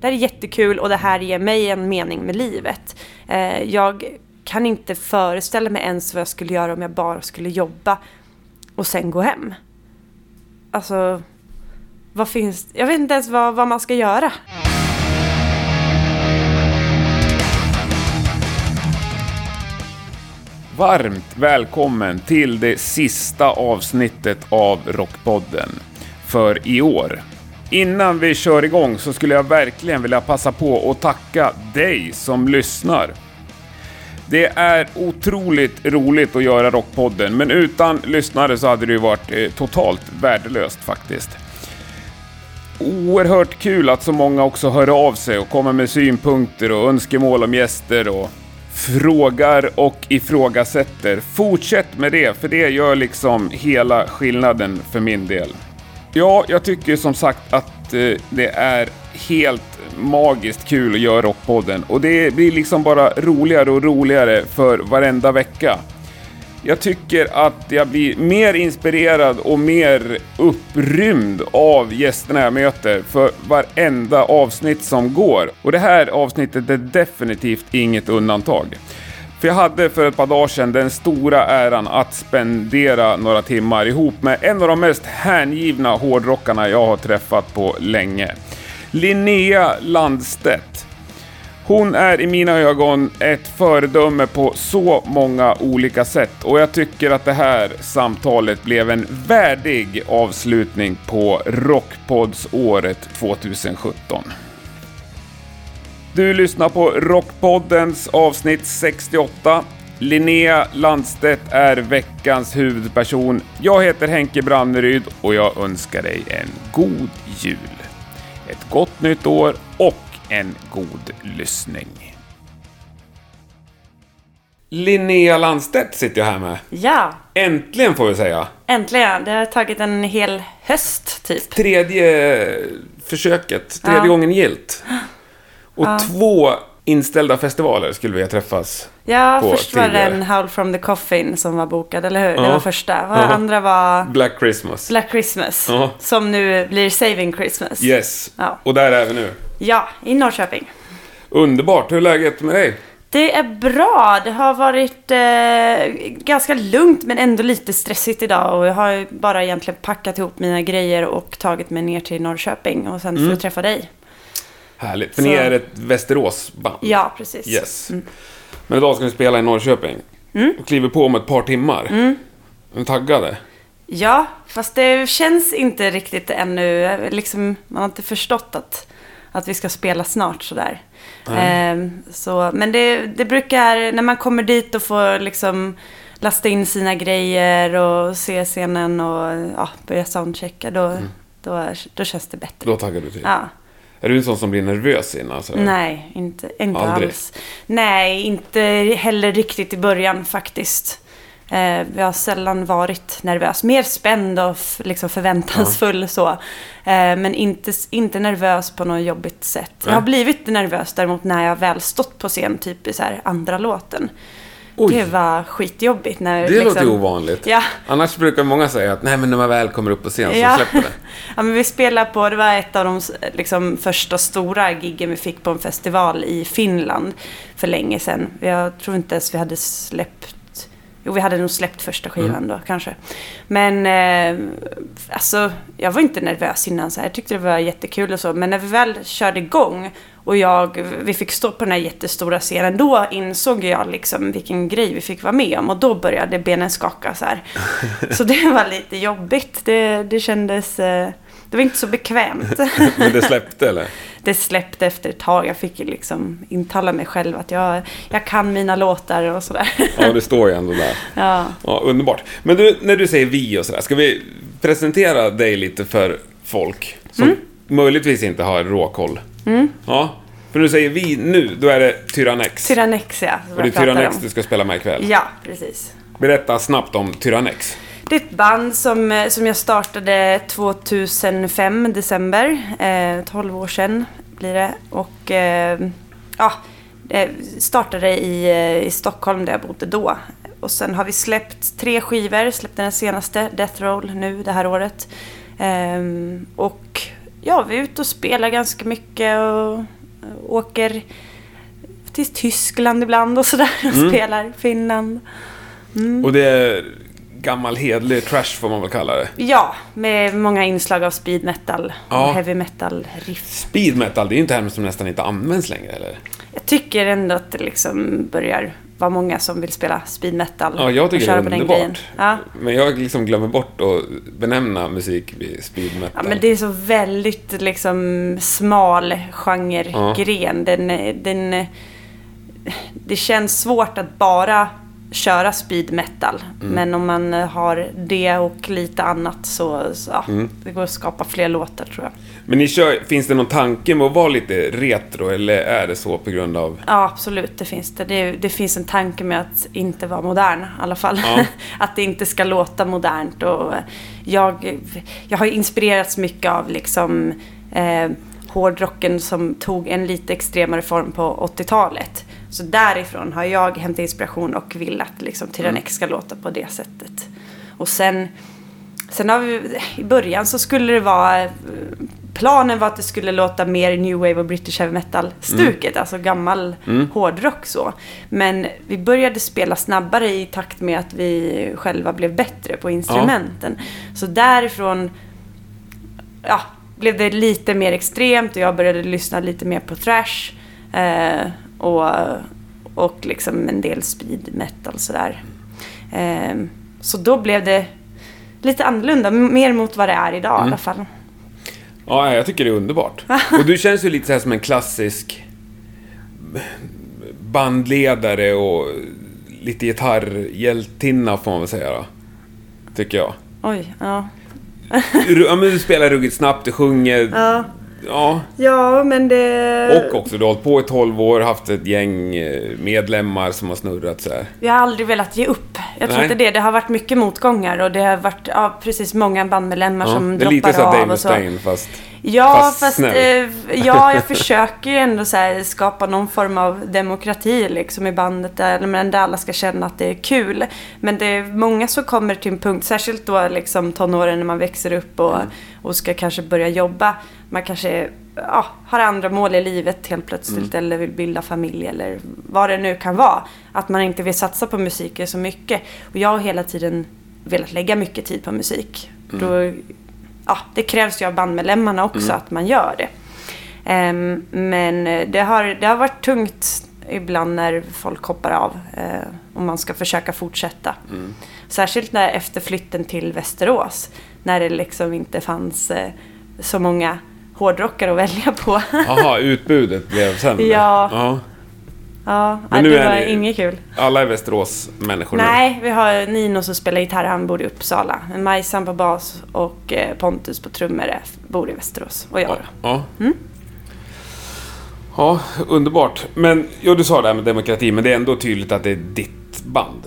Det här är jättekul och det här ger mig en mening med livet. Eh, jag kan inte föreställa mig ens vad jag skulle göra om jag bara skulle jobba och sen gå hem. Alltså, vad finns Jag vet inte ens vad, vad man ska göra. Varmt välkommen till det sista avsnittet av Rockpodden för i år. Innan vi kör igång så skulle jag verkligen vilja passa på att tacka dig som lyssnar. Det är otroligt roligt att göra Rockpodden, men utan lyssnare så hade det ju varit eh, totalt värdelöst faktiskt. Oerhört kul att så många också hör av sig och kommer med synpunkter och önskemål om gäster och frågar och ifrågasätter. Fortsätt med det, för det gör liksom hela skillnaden för min del. Ja, jag tycker som sagt att eh, det är helt magiskt kul att göra Rockpodden och det blir liksom bara roligare och roligare för varenda vecka. Jag tycker att jag blir mer inspirerad och mer upprymd av gästerna jag möter för varenda avsnitt som går. Och det här avsnittet är definitivt inget undantag. För jag hade för ett par dagar sedan den stora äran att spendera några timmar ihop med en av de mest hängivna hårdrockarna jag har träffat på länge. Linnea Landstedt. Hon är i mina ögon ett föredöme på så många olika sätt och jag tycker att det här samtalet blev en värdig avslutning på Rockpods-året 2017. Du lyssnar på Rockpoddens avsnitt 68. Linnea Landstedt är veckans huvudperson. Jag heter Henke Branneryd och jag önskar dig en god jul, ett gott nytt år och en god lyssning. Linnea Landstedt sitter jag här med. Ja, Äntligen får vi säga. äntligen. Det har tagit en hel höst, typ. Tredje försöket, tredje Ja. gången gilt. Och två inställda festivaler skulle vi ha träffats Ja, på först var det tidigare. en Howl from the Coffin som var bokad, eller hur? Det Ja. var första. Och Ja. andra var Black Christmas. Black Christmas. Ja. Som nu blir Saving Christmas. Yes. Ja. Och där är vi nu. Ja, i Norrköping. Underbart. Hur är läget med dig? Det är bra. Det har varit eh, ganska lugnt men ändå lite stressigt idag. Och jag har bara egentligen packat ihop mina grejer och tagit mig ner till Norrköping. Och sen Mm. för att träffa dig. Härligt. För Så- ni är ett Västeråsband. Ja, precis. Yes. Men idag ska ni spela i Norrköping. Mm. Och kliver på om ett par timmar. Är ni taggade? Ja, fast det känns inte riktigt ännu. Liksom, man har inte förstått att, att vi ska spela snart sådär. Ehm, så, men det, det brukar, när man kommer dit och får liksom lasta in sina grejer och se scenen och ja, börja soundchecka, då, då, är, då känns det bättre. Då taggar du till. Ja. Är du en sån som blir nervös innan? Så? Nej, inte, inte Aldrig? alls. Nej, inte heller riktigt i början faktiskt. Eh, jag har sällan varit nervös. Mer spänd och liksom förväntansfull så. Eh, men inte, inte nervös på något jobbigt sätt. Jag har blivit nervös däremot när jag väl stått på scen, typ i så andra låten. Oj. Det var skitjobbigt. När, Det liksom, låter ovanligt. Ja. Annars brukar många säga att nej men när man väl kommer upp på scen så Ja. släpper det. ja, men vi spelade på, det var ett av de liksom, första stora giggen vi fick på en festival i Finland för länge sedan. Jag tror inte ens vi hade släppt, jo vi hade nog släppt första skivan då kanske. Men eh, alltså, jag var inte nervös innan så här. Jag tyckte det var jättekul och så. Men när vi väl körde igång och jag, vi fick stå på den här jättestora scenen, då insåg jag liksom vilken grej vi fick vara med om. Och då började benen skaka så här. Så det var lite jobbigt. Det, det kändes... eh, Det var inte så bekvämt. Men det släppte eller? Det släppte efter ett tag. Jag fick liksom intala mig själv att jag, jag kan mina låtar och sådär. Ja, det står ju ändå där. Ja. Ja, underbart. Men du, när du säger vi och sådär, ska vi presentera dig lite för folk som Mm. Möjligtvis inte har råkoll? Ja, för du säger vi nu, då är det Tyrannex. Tyrannexia. som och det är Tyrannex om. du ska spela med ikväll. Ja, precis. Berätta snabbt om Tyrannex. Det är ett band som, eh, som jag startade 2005, december. Eh, 12 år sedan blir det. Och eh, ja, det startade i, eh, i Stockholm där jag bodde då. Och sen har vi släppt tre skivor, släppte den senaste, Death Roll, nu det här året. Ehm, och ja, vi är ute och spelar ganska mycket och, åker till Tyskland ibland och sådär och Mm. spelar. Finland. Och det är gammal hedlig trash får man väl kalla det. Ja, med många inslag av speed metal Ja. och heavy metal riff. Speed metal, det är ju en term som nästan inte används längre eller? Jag tycker ändå att det liksom börjar vara många som vill spela speed metal. Ja, jag och tycker det köra är på den underbart. Ja. Men jag liksom glömmer bort att benämna musik vid speed metal. Ja, men det är så väldigt liksom smal genregren. Den, den, det känns svårt att bara köra speed metal. Mm. Men om man har det och lite annat så, så ja, Mm. det går att skapa fler låtar tror jag. Men ni kör, finns det någon tanke med att vara lite retro eller är det så på grund av... Ja, absolut. Det finns det. Det, det finns en tanke med att inte vara modern i alla fall. Ja. att det inte ska låta modernt. Och jag, jag har inspirerats mycket av liksom, eh, hårdrocken som tog en lite extremare form på 80-talet. Så därifrån har jag hämtat inspiration och vill att liksom, Tyrannex ska låta på det sättet. Och sen, sen har vi, i början så skulle det vara eh, Planen var att det skulle låta mer new wave och british heavy metal stuket, alltså gammal hårdrock så. Men vi började spela snabbare i takt med att vi själva blev bättre på instrumenten. Så därifrån ja, blev det lite mer extremt och jag började lyssna lite mer på thrash. Eh, och, och liksom en del speed metal sådär. Eh, så då blev det lite annorlunda, mer mot vad det är idag i alla fall. Ja, jag tycker det är underbart. Och du känns ju lite så här som en klassisk bandledare och lite gitarrhjältinna får man väl säga då. Tycker jag. Oj, ja. Ja, men du spelar ruggigt snabbt, du sjunger. Ja, Ja. ja men det... Och också, du har hållit på i 12 år, haft ett gäng eh, medlemmar som har snurrat så här. Jag har aldrig velat ge upp. Jag tror inte det. Det har varit mycket motgångar och det har varit ja, precis många bandmedlemmar Ja, som det är lite droppar så av Dave och så. Mustaine fast... Ja, Fast fast, eh, ja, jag försöker ju ändå här, skapa någon form av demokrati liksom i bandet där, men där alla ska känna att det är kul. Men det är många som kommer till en punkt, särskilt då liksom tonåren när man växer upp och, Mm. och ska kanske börja jobba. Man kanske ja, har andra mål i livet helt plötsligt Mm. eller vill bilda familj eller vad det nu kan vara. Att man inte vill satsa på musiken så mycket. Och jag har hela tiden velat lägga mycket tid på musik. Mm. Då, ja, det krävs ju av bandmedlemmarna också att man gör det. Ehm, men det har, det har varit tungt ibland när folk hoppar av eh, och man ska försöka fortsätta. Särskilt när efter flytten till Västerås. När det liksom inte fanns eh, så många hårdrockare att välja på. Jaha, utbudet blev sämre. Ja. ja. Ja, Men nu det var det- inget kul. Alla är Västerås-människor nu. Nej, vi har Nino som spelar gitarr, han bor i Uppsala. Majsan på bas och eh, Pontus på trummor bor i Västerås. Och jag Ja. då. Ja. Mm. ja, underbart. Men, jo, du sa det här med demokrati, men det är ändå tydligt att det är ditt band.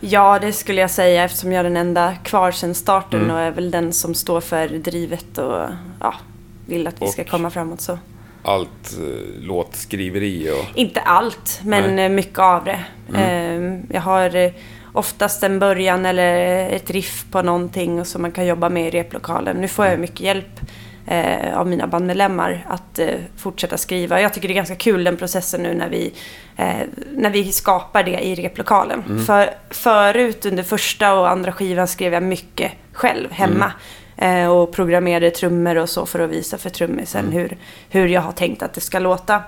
Ja, det skulle jag säga eftersom jag är den enda kvar sedan starten Mm. och är väl den som står för drivet och ja, vill att vi ska Och- komma framåt så. Allt eh, låtskriveri och... Inte allt, men Nej. Mm. eh, mycket av det. Eh, Jag har eh, oftast en början eller ett riff på någonting och som man kan jobba med i replokalen. Nu får jag Mm. mycket hjälp av mina bandmedlemmar att fortsätta skriva. Jag tycker det är ganska kul den processen nu när vi, när vi skapar det i replokalen. Mm. För, förut under första och andra skivan skrev jag mycket själv hemma. Mm. Eh, och programmerade trummor och så för att visa för trummisen Mm. hur, hur jag har tänkt att det ska låta.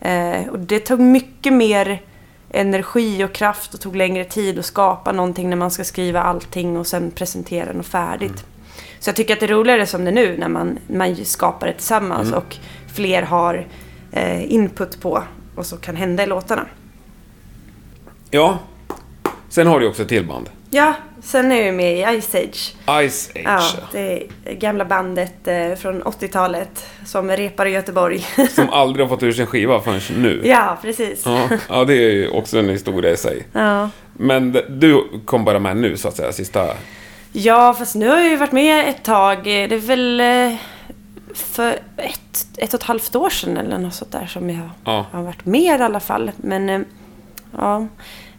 Eh, och det tog mycket mer energi och kraft och tog längre tid att skapa någonting när man ska skriva allting och sen presentera något färdigt. Mm. Så jag tycker att det är roligare som det är nu när man, man skapar det tillsammans Mm. och fler har eh, input på vad som kan hända i låtarna. Ja. Sen har du också ett till band. Ja, sen är jag med i Ice Age. Ice Age. Ja, det gamla bandet eh, från 80-talet som repar i Göteborg. Som aldrig har fått ur sin skiva förrän nu. ja, precis. Ja, ja, det är ju också en historia i sig. Ja. Men du kom bara med nu, så att säga, sista... Ja, fast nu har jag ju varit med ett tag. Det är väl eh, för ett, ett och ett halvt år sedan eller något sånt där som jag Ja. har varit med i alla fall. Men eh, ja.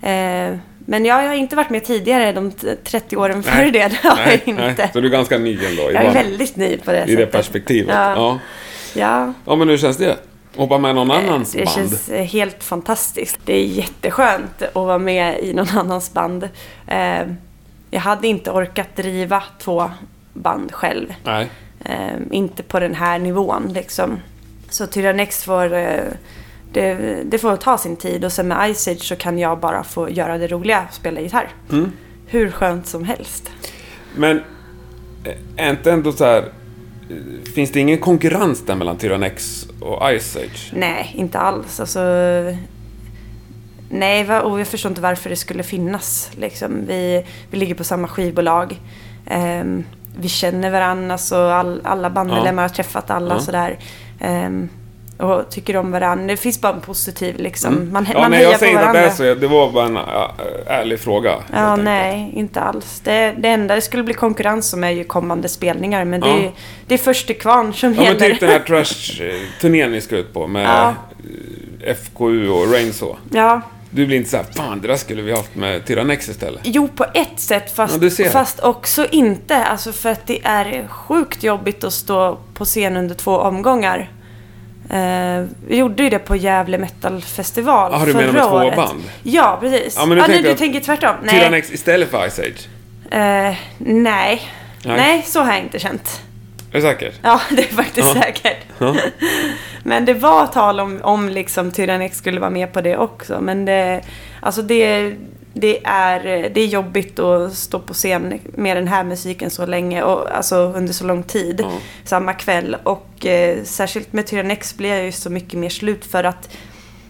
Eh, men jag, har inte varit med tidigare de t- 30 åren före Nej. det. Det har Nej, jag nej. inte. Så du är ganska ny ändå Jag är band- väldigt ny på det i det sättet. perspektivet. Ja. Ja. Ja, ja, men hur känns det? Hoppa med någon annans det band? känns eh, helt fantastiskt. Det är jätteskönt att vara med i någon annans band. Eh, Jag hade inte orkat driva två band själv. Nej. Eh, inte på den här nivån liksom. Så Tyrannex får, eh, det, det får ta sin tid och sen med Ice Age så kan jag bara få göra det roliga, spela gitarr. Mm. Hur skönt som helst. Men eh, är inte ändå så här... eh, Finns det ingen konkurrens där mellan Tyrannex och Ice Age? Nej, inte alls. Alltså, nej, och jag förstår inte varför det skulle finnas. Liksom. Vi, vi ligger på samma skivbolag. Ehm, vi känner varandra, så all, alla bandmedlemmar har träffat alla Ja. sådär. Ehm, och tycker om varandra. Det finns bara en positiv liksom. Man, Mm. Ja, man nej, jag säger inte att det är så. Det var bara en ä, ärlig fråga. Ja, helt enkelt. nej, inte alls. Det, det enda det skulle bli konkurrens om är ju kommande spelningar. Men det, Ja. är, det är först till kvarn som Ja, men gäller. typ den här Trash-turnén ni ska ut på med Ja. eh, FKU och Rainsaw. Ja, Du blir inte så här, fan det där skulle vi haft med Tyrannex istället. Jo, på ett sätt, fast, Ja, fast också inte. Alltså för att det är sjukt jobbigt att stå på scen under två omgångar. Eh, vi gjorde ju det på Gävle Metal Festival Ah, du menar med två året. band? Ja, precis. Ja, men nu ah, tänker du jag- tänker tvärtom? Nej. Tyrannex istället för Ice Age. Eh, nej. Nej. nej. så har jag inte känt. Är du säker? Ja, det är faktiskt Ja. säkert. Ja. Men det var tal om, om liksom Tyrannex skulle vara med på det också. Men det, alltså det, det, är, det är jobbigt att stå på scen med den här musiken så länge. Och, alltså under så lång tid. Ja. Samma kväll. Och eh, särskilt med Tyrannex blir jag ju så mycket mer slut för att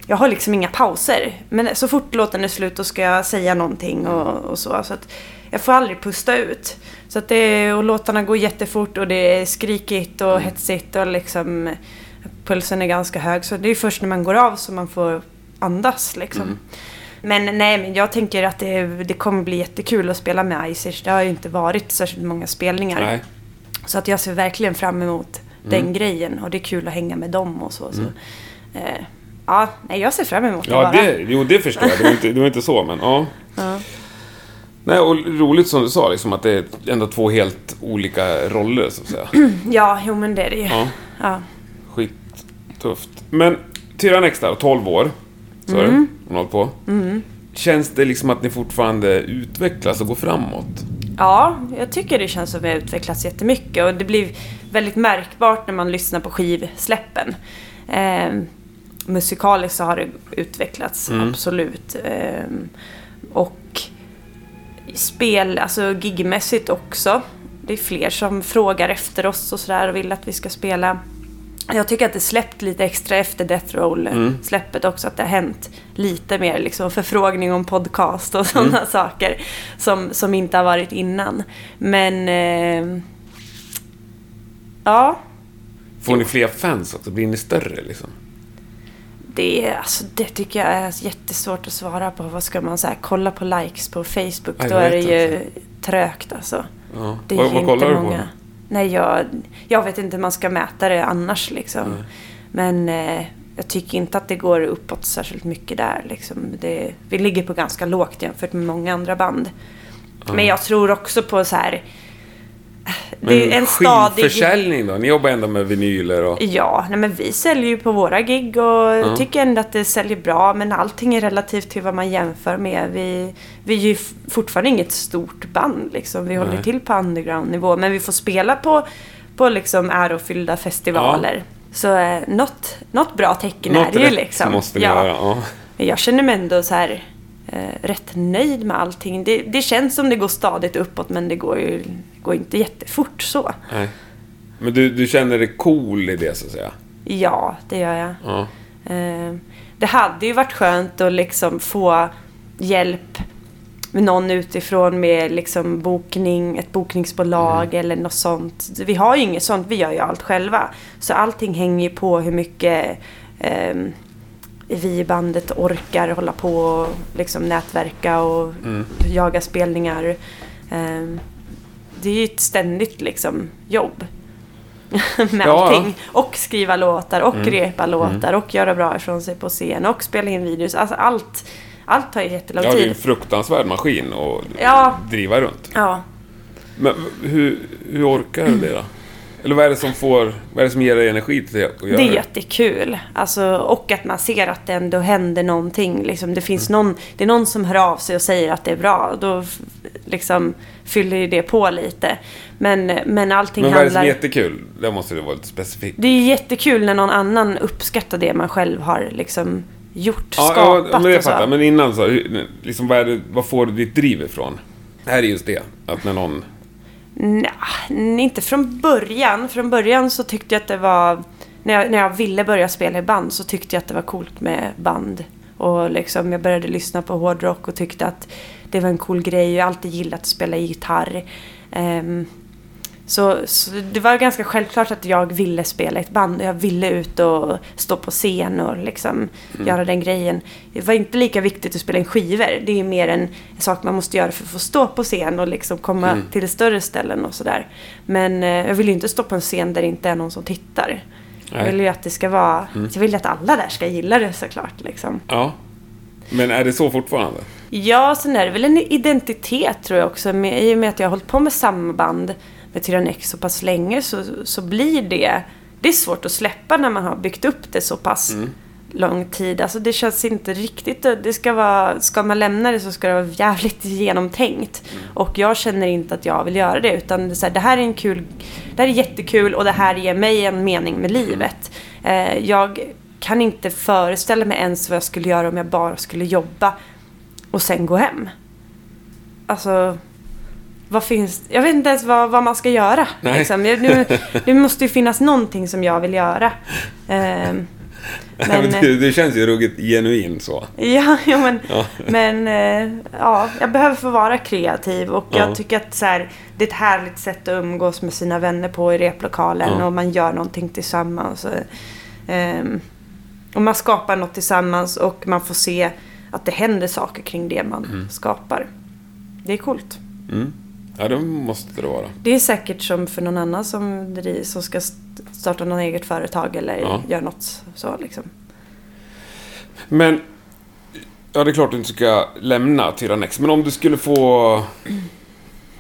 jag har liksom inga pauser. Men så fort låten är slut då ska jag säga någonting och, och så. Så att jag får aldrig pusta ut. Så att det, och låtarna går jättefort och det är skrikigt och hetsigt och liksom pulsen är ganska hög. Så det är först när man går av som man får andas liksom. Men nej, men jag tänker att det, det kommer bli jättekul att spela med Icers. Det har ju inte varit särskilt många spelningar. Nej. Så att jag ser verkligen fram emot den grejen och det är kul att hänga med dem och så. så. Eh, ja, nej, jag ser fram emot Ja, det, jo, det förstår jag. Det var inte, det var inte så, men ja. Ja. Nej, och roligt som du sa, liksom, att det är ändå två helt olika roller, så att säga. ja, jo men det är det ju. Ja, Ja. skittufft. Men Tyrannex där, 12 år. Är det. Mm. Hon har på. Känns det liksom att ni fortfarande utvecklas och går framåt? ja, jag tycker det känns som att vi har utvecklats jättemycket och det blir väldigt märkbart när man lyssnar på skivsläppen. Eh, musikaliskt så har det utvecklats, Mm. absolut. Eh, och spel, alltså gigmässigt också. Det är fler som frågar efter oss och sådär och vill att vi ska spela. Jag tycker att det släppt lite extra efter Death Roll-släppet också. Att det har hänt lite mer liksom förfrågning om podcast och sådana saker. Som, som inte har varit innan. Men... Eh, ja, Får ni fler fans också? Blir ni större liksom? det, alltså, det tycker jag är jättesvårt att svara på. Vad ska man säga? Kolla på likes på Facebook. Nej, då är det ju inte. trögt alltså. Ja. Det är vad ju vad inte kollar du på? Nej, jag, jag vet inte hur man ska mäta det annars liksom. Nej. Men eh, jag tycker inte att det går uppåt särskilt mycket där. Liksom. Det, vi ligger på ganska lågt jämfört med många andra band. Men jag tror också på så här... Det är Men stadig... skivförsäljning då? Ni jobbar ändå med vinyler och... Ja, nej men vi säljer ju på våra gig och jag tycker ändå att det säljer bra. Men allting är relativt till vad man jämför med. Vi, vi är ju fortfarande inget stort band liksom. Vi håller Nej. till på underground-nivå. Men vi får spela på, på liksom ärofyllda festivaler. Så eh, något, något bra tecken är Något det ju liksom. måste ni ja. göra. Ja. Jag känner mig ändå så här eh, rätt nöjd med allting. Det, det känns som det går stadigt uppåt men det går ju går inte jättefort så. Nej. Men du, du känner dig cool i det så att säga? Ja, det gör jag. Ja. Eh, Det hade ju varit skönt att liksom få hjälp med någon utifrån med liksom bokning, ett bokningsbolag eller något sånt. Vi har ju inget sånt, vi gör ju allt själva. Så allting hänger ju på hur mycket eh, vi i bandet orkar hålla på och liksom nätverka och jaga spelningar. Eh, det är ju ett ständigt liksom jobb. med Ja, allting. Och skriva låtar och repa låtar och göra bra ifrån sig på scen och spela in videos. Alltså allt, allt tar ju jättelång Ja, det är en tid. fruktansvärd maskin att Ja. driva runt. Ja, Men hur, hur orkar du det då? Eller vad är det som får, vad är det som ger dig energi till att göra det är det? jättekul. Alltså, och att man ser att det ändå händer någonting. Liksom, det finns någon, det är någon som hör av sig och säger att det är bra. Då liksom, fyller ju det på lite. Men, men allting Men vad är det som handlar... är jättekul? Det måste det vara lite specifikt. Det är jättekul när någon annan uppskattar det man själv har liksom gjort, Ja, skapat ja, men det och så. fattar. Men innan så, liksom, vad, är det, vad får du ditt driv ifrån? Det här är just det, att när någon... Nja, inte från början. Från början så tyckte jag att det var... När jag, när jag ville börja spela i band så tyckte jag att det var coolt med band. Och liksom jag började lyssna på hårdrock och tyckte att det var en cool grej. Jag har alltid gillat att spela gitarr. Um, så, så det var ganska självklart att jag ville spela i ett band. Jag ville ut och stå på scen och liksom göra den grejen. Det var inte lika viktigt att spela in skivor. Det är mer en sak man måste göra för att få stå på scen och liksom komma till större ställen och sådär. Men eh, jag vill ju inte stå på en scen där det inte är någon som tittar. Jag Nej. vill ju att det ska vara... Jag vill att alla där ska gilla det såklart. Liksom. Ja. Men är det så fortfarande? Ja, sen är det väl en identitet tror jag också. Med, I och med att jag har hållit på med samma band med Tyrannex så pass länge så, så blir det... Det är svårt att släppa när man har byggt upp det så pass lång tid. Alltså det känns inte riktigt... Det ska vara... Ska man lämna det så ska det vara jävligt genomtänkt. Och jag känner inte att jag vill göra det utan det, är så här, det här är en kul... Det här är jättekul och det här ger mig en mening med livet. Eh, jag kan inte föreställa mig ens vad jag skulle göra om jag bara skulle jobba och sen gå hem. Alltså, vad finns... Jag vet inte ens vad, vad man ska göra. Nej. Liksom. Jag- Nu, det måste ju finnas någonting som jag vill göra. Ehm, Men, det, det känns ju ruggigt genuin så. ja, ja, men, Ja. men eh, ja, jag behöver få vara kreativ och Ja. jag tycker att så här, det är ett härligt sätt att umgås med sina vänner på i replokalen Ja. och man gör någonting tillsammans. Och, ehm, och man skapar något tillsammans och man får se att det händer saker kring det man Mm. skapar. Det är coolt. Mm. Ja, det måste det vara. Det är säkert som för någon annan som, som ska st- starta något eget företag eller Ja. göra något så liksom. Men, ja det är klart att du inte ska lämna Tyrannex, men om du skulle få...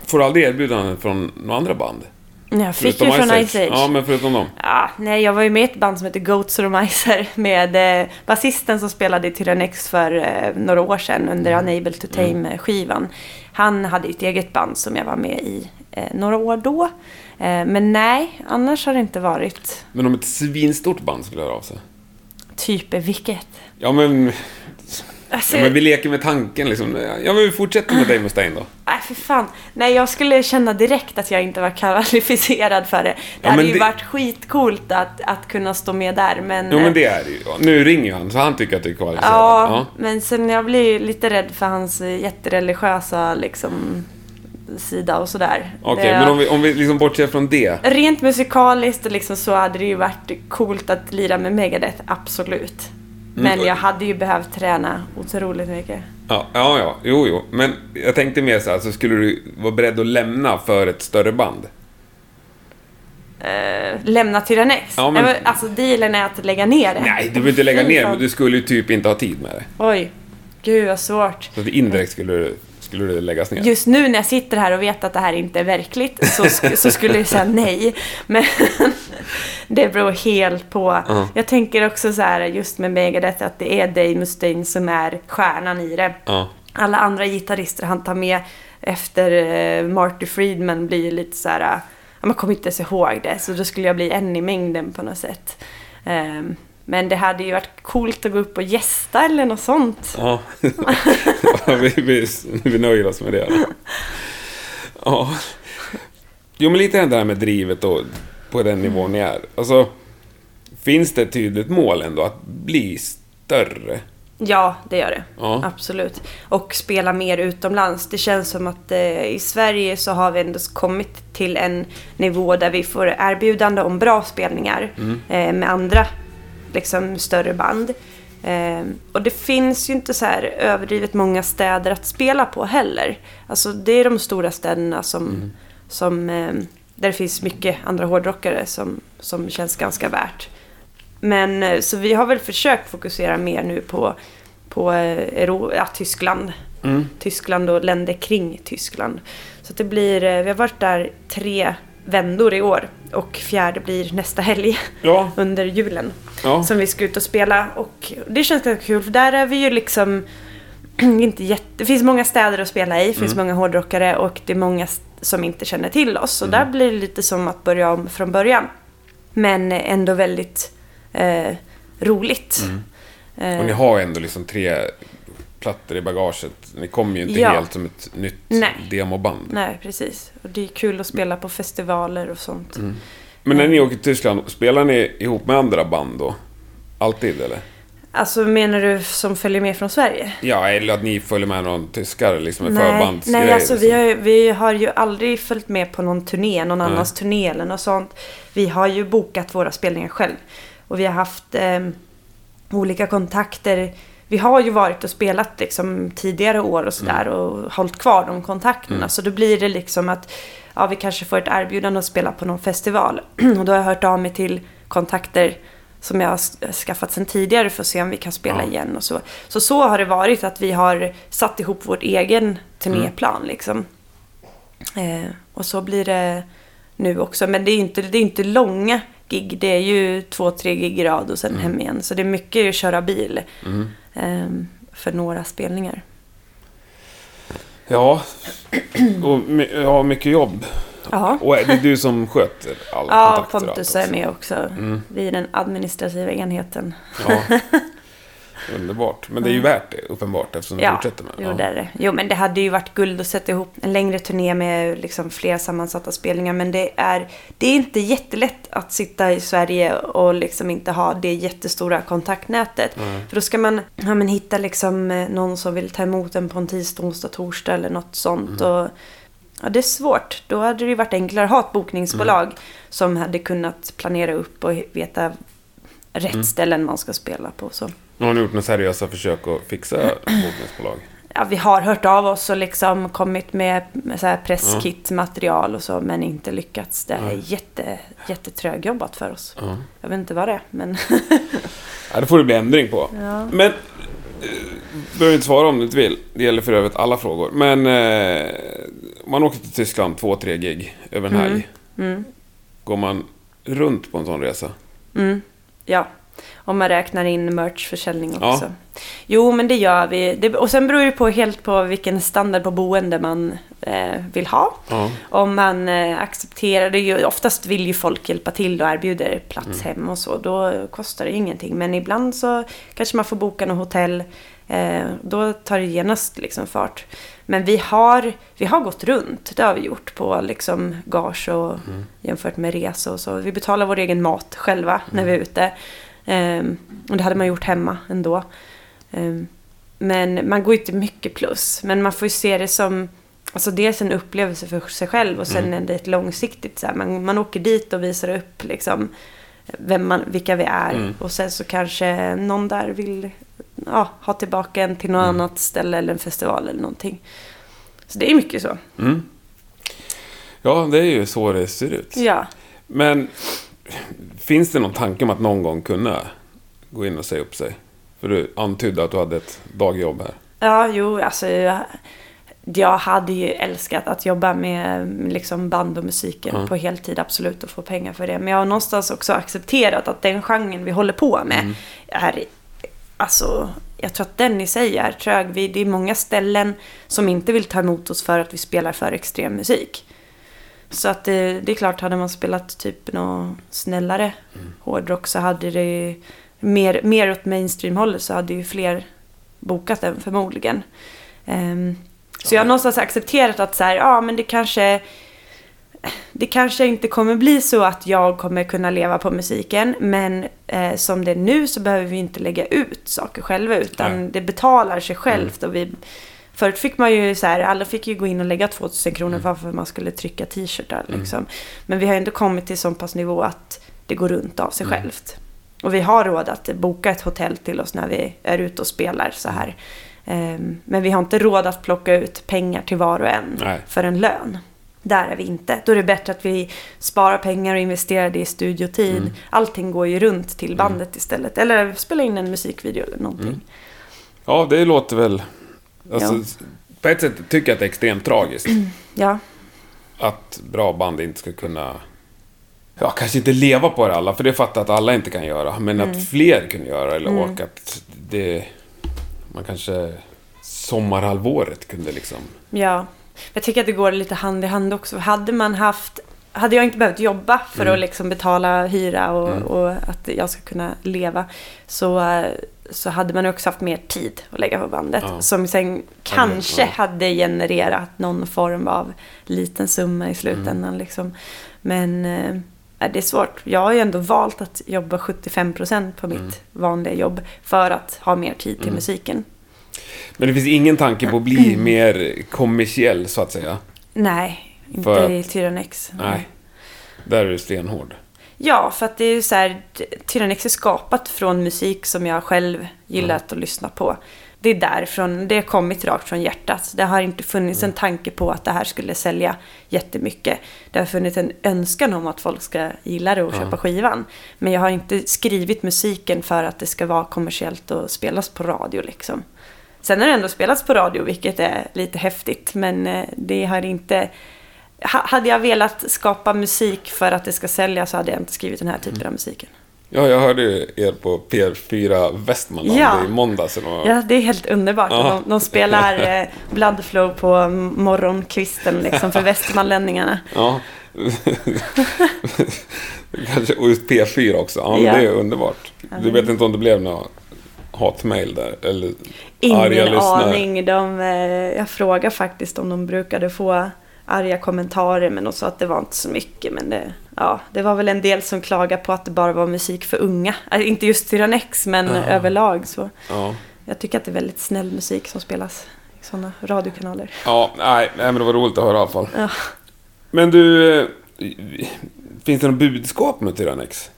Får du aldrig erbjudanden från några andra band? Jag fick Förutom ju från Ice Age. Ja, men förutom dem. Ja, nej, jag var ju med i ett band som heter Goats och Miser med eh, basisten som spelade i Tyrannex för eh, några år sedan under Unable to Tame-skivan. Han hade ju ett eget band som jag var med i eh, några år då. Eh, men nej, annars har det inte varit Men om ett svinstort band skulle höra av sig? typ vilket. Ja, men... Alltså, Ja, men vi leker med tanken liksom. Ja, men vi fortsätter med Dave Mustaine då. Nej, för fan. Nej, jag skulle känna direkt att jag inte var kvalificerad för det. Det Ja, hade ju det- varit skitcoolt att, att kunna stå med där, men... Jo, men eh, det är det ju. Nu ringer ju han, så han tycker att du är kvalificerad. Ja, Ja. men sen jag blir lite rädd för hans eh, jättereligiösa liksom, sida och sådär. Okej, Det- men om vi, om vi liksom bortser från det. Rent musikaliskt liksom så hade det ju varit coolt att lira med Megadeth, absolut. Men Mm. jag hade ju behövt träna otroligt mycket. Ja, ja, ja, jo, jo. Men jag tänkte mer så här, så skulle du vara beredd att lämna för ett större band? Eh, lämna Tyrannex. Ja, men- Nej, men... Alltså dealen är att lägga ner det. Nej, du behöver inte lägga ner, men du skulle ju typ inte ha tid med det. Oj, gud vad svårt. Så indirekt skulle, du- skulle det läggas ner. Just nu när jag sitter här och vet att det här inte är verkligt så, sk- så skulle jag säga nej. Men det beror helt på. Ja. Jag tänker också så här just med Megadeth att det är Dave Mustaine som är stjärnan i det. Ja. Alla andra gitarrister han tar med efter eh, Marty Friedman blir ju lite så här, man kommer inte ens ihåg det. Så då skulle jag bli en i mängden på något sätt. Ehm, men det hade ju varit coolt att gå upp och gästa eller något sånt. Ja, Ja, vi, vi, vi nöjer oss med det. då. Ja. Jo, men lite det här med drivet och på den nivån ni är. Alltså, finns det ett tydligt mål ändå att bli större? Ja, det gör det. Ja. Absolut. Och spela mer utomlands. Det känns som att eh, i Sverige så har vi ändå kommit till en nivå där vi får erbjudande om bra spelningar eh, med andra liksom, större band. Eh, och det finns ju inte så här överdrivet många städer att spela på heller. Alltså det är de stora städerna som, som eh, där det finns mycket andra hårdrockare som, som känns ganska värt. Men eh, så vi har väl försökt fokusera mer nu på, på eh, Euro, ja, Tyskland. Mm. Tyskland och länder kring Tyskland. Så det blir, eh, vi har varit där tre vändor i år och fjärde blir nästa helg Ja, under julen ja. som vi ska ut och spela och det känns ganska kul för där är vi ju liksom inte jätte, det finns många städer att spela i, det finns många hårdrockare och det är många som inte känner till oss. Så där blir det lite som att börja om från början. Men ändå väldigt eh, roligt. Eh, Och ni har ändå liksom tre plattor i bagaget. Ni kommer ju inte Ja. helt som ett nytt Nej. demoband. Nej, precis. Och det är kul att spela på festivaler och sånt. Men när ni åker till Tyskland, spelar ni ihop med andra band då? Alltid eller? Alltså menar du som följer med från Sverige? Ja, eller att ni följer med någon tyskare liksom med Nej, förbandsgrej. nej alltså liksom. vi, har, ju- vi har ju aldrig följt med på någon turné, någon Nej. annans turné eller något sånt. Vi har ju bokat våra spelningar själv. Och vi har haft eh, olika kontakter. Vi har ju varit och spelat liksom tidigare år och sådär Mm. och hållit kvar de kontakterna. Så då blir det liksom att ja, vi kanske får ett erbjudande att spela på någon festival. och då har jag hört av mig till kontakter som jag har skaffat sedan tidigare för att se om vi kan spela Ja. igen och så. Så så har det varit att vi har satt ihop vår egen turnéplan liksom. Eh, och så blir det nu också. Men det är ju inte, det är inte långa gig. Det är ju två, tre gig i rad och sen hem igen. Så det är mycket att köra bil. Mm. Eh, för några spelningar. Ja, och ja, mycket jobb. Ja. Och är det du som sköter all Ja, kontakter och Pontus är med också. Mm. Vi är den administrativa enheten. Ja. Underbart. Men det är ju värt det, uppenbart, eftersom du Ja, fortsätter med jo, ja. det är det. Jo, men det hade ju varit guld att sätta ihop en längre turné med liksom flera sammansatta spelningar. Men det är, det är inte jättelätt att sitta i Sverige och liksom inte ha det jättestora kontaktnätet. För då ska man ja, men hitta liksom eh, någon som vill ta emot en på en tisdag, onsdag, torsdag eller något sånt. Och, ja, det är svårt. Då hade det ju varit enklare att ha ett bokningsbolag som hade kunnat planera upp och veta rätt ställen man ska spela på. Så. Har ni gjort några seriösa försök att fixa bokningsbolag. Ja, vi har hört av oss och liksom kommit med, presskit-material och så, men inte lyckats. Det är jätte, jättetrögjobbat för oss. Ja. Jag vet inte vad det är, men... Ja, det får det bli ändring på. Ja. Men, eh, du behöver inte svara om du inte vill. Det gäller för övrigt alla frågor. Men, eh, man åker till Tyskland, två, tre gig över en helg. Mm, Går man runt på en sån resa? mm, ja, om man räknar in merchförsäljning Ja. också. Jo, men det gör vi. Det, och sen beror det på helt på vilken standard på boende man eh, vill ha. Ja. Om man eh, accepterar det, ju, oftast vill ju folk hjälpa till och erbjuder plats Mm. hem och så. Då kostar det ingenting. Men ibland så kanske man får boka något hotell. Eh, då tar det genast liksom fart. Men vi har, vi har gått runt, det har vi gjort på liksom gage och Mm. jämfört med resa och så. Vi betalar vår egen mat själva Mm. när vi är ute. Eh, och det hade man gjort hemma ändå. Eh, men man går ju inte mycket plus. Men man får ju se det som Alltså dels en upplevelse för sig själv och sen det ett långsiktigt så här, man, man åker dit och visar upp liksom vem man, vilka vi är. Mm. Och sen så kanske någon där vill ja, ha tillbaka en till något Mm. annat ställe eller en festival eller någonting. Så det är mycket så. Mm. Ja, det är ju så det ser ut. Ja. Men finns det någon tanke om att någon gång kunna gå in och säga upp sig? För du antydde att du hade ett dagjobb här. Ja, jo, alltså jag, jag hade ju älskat att jobba med liksom band och musiken Ja. på heltid, absolut, och få pengar för det. Men jag har någonstans också accepterat att den genren vi håller på med Mm. är, alltså, jag tror att den i sig är trög. Vi, det är många ställen som inte vill ta emot oss för att vi spelar för extrem musik. Så att det, det är klart, hade man spelat typ något snällare hårdrock så hade det mer, mer åt mainstream-hållet så hade ju fler bokat den förmodligen. Ehm, så jag har någonstans accepterat att så här, ja men det kanske det kanske inte kommer bli så att jag kommer kunna leva på musiken men eh, som det är nu så behöver vi inte lägga ut saker själva utan Nej. det betalar sig självt. Och vi, förut fick man ju så här, alla fick ju gå in och lägga 2000 kronor för att man skulle trycka t-shirtar liksom. Men vi har ändå kommit till så pass nivå att det går runt av sig självt. Och vi har råd att boka ett hotell till oss när vi är ute och spelar så här. Ehm, Men vi har inte råd att plocka ut pengar till var och en Nej. för en lön. Där är vi inte. Då är det bättre att vi sparar pengar och investerar det i studiotid. Mm. Allting går ju runt till bandet istället. Eller spela in en musikvideo eller någonting. Mm. Ja, det låter väl... Alltså, Ja. På ett sätt tycker jag att det är extremt tragiskt. Ja, Att bra band inte ska kunna... Ja, kanske inte leva på det alla, för det fattar jag att alla inte kan göra. Men Mm. att fler kunde göra eller och att det... Man kanske sommarhalvåret kunde liksom... ja. Jag tycker att det går lite hand i hand också. Hade man haft... Hade jag inte behövt jobba för Mm. att liksom betala hyra och, och att jag ska kunna leva så, så hade man också haft mer tid att lägga på bandet. Ja. Som sen kanske ja. hade genererat någon form av liten summa i slutändan. Mm. Liksom. Men eh, det är svårt. Jag har ju ändå valt att jobba 75% på mitt Mm. vanliga jobb för att ha mer tid till musiken. Men det finns ingen tanke på att bli mer kommersiell, så att säga. Nej, inte För i Tyrannex. Nej. Där är du stenhård. Ja, för att det är ju så här, Tyrannex är skapat från musik som jag själv gillat att lyssna på. Det är därifrån, det har kommit rakt från hjärtat. Det har inte funnits en tanke på att det här skulle sälja jättemycket. Det har funnits en önskan om att folk ska gilla det och köpa skivan. Men jag har inte skrivit musiken för att det ska vara kommersiellt och spelas på radio liksom. Sen har det ändå spelats på radio, vilket är lite häftigt. Men eh, det har inte... Ha- Hade jag velat skapa musik för att det ska sälja så hade jag inte skrivit den här typen av musiken. Ja, jag hörde ju er på PR4 Västmanland Ja. i måndags. vad- Ja, det är helt underbart. Ja. De, de spelar eh, Bloodflow på morgonkvisten liksom, för västmanlänningarna. Ja. Kanske, och just P4 också. Ja, Ja. det är underbart. Du vet inte om det blev några hatmejl där? Eller Ingen aning. De, eh, jag frågade faktiskt om de brukade få arga kommentarer men de sa att det var inte så mycket. Men det, ja, det var väl en del som klagade på att det bara var musik för unga. Alltså, inte just Tyrannex men Ja. överlag så. Ja. Jag tycker att det är väldigt snäll musik som spelas i sådana radiokanaler. Ja, nej, men det var roligt att höra i alla fall. Ja. Men du, eh, finns det något budskap med Tyrannex?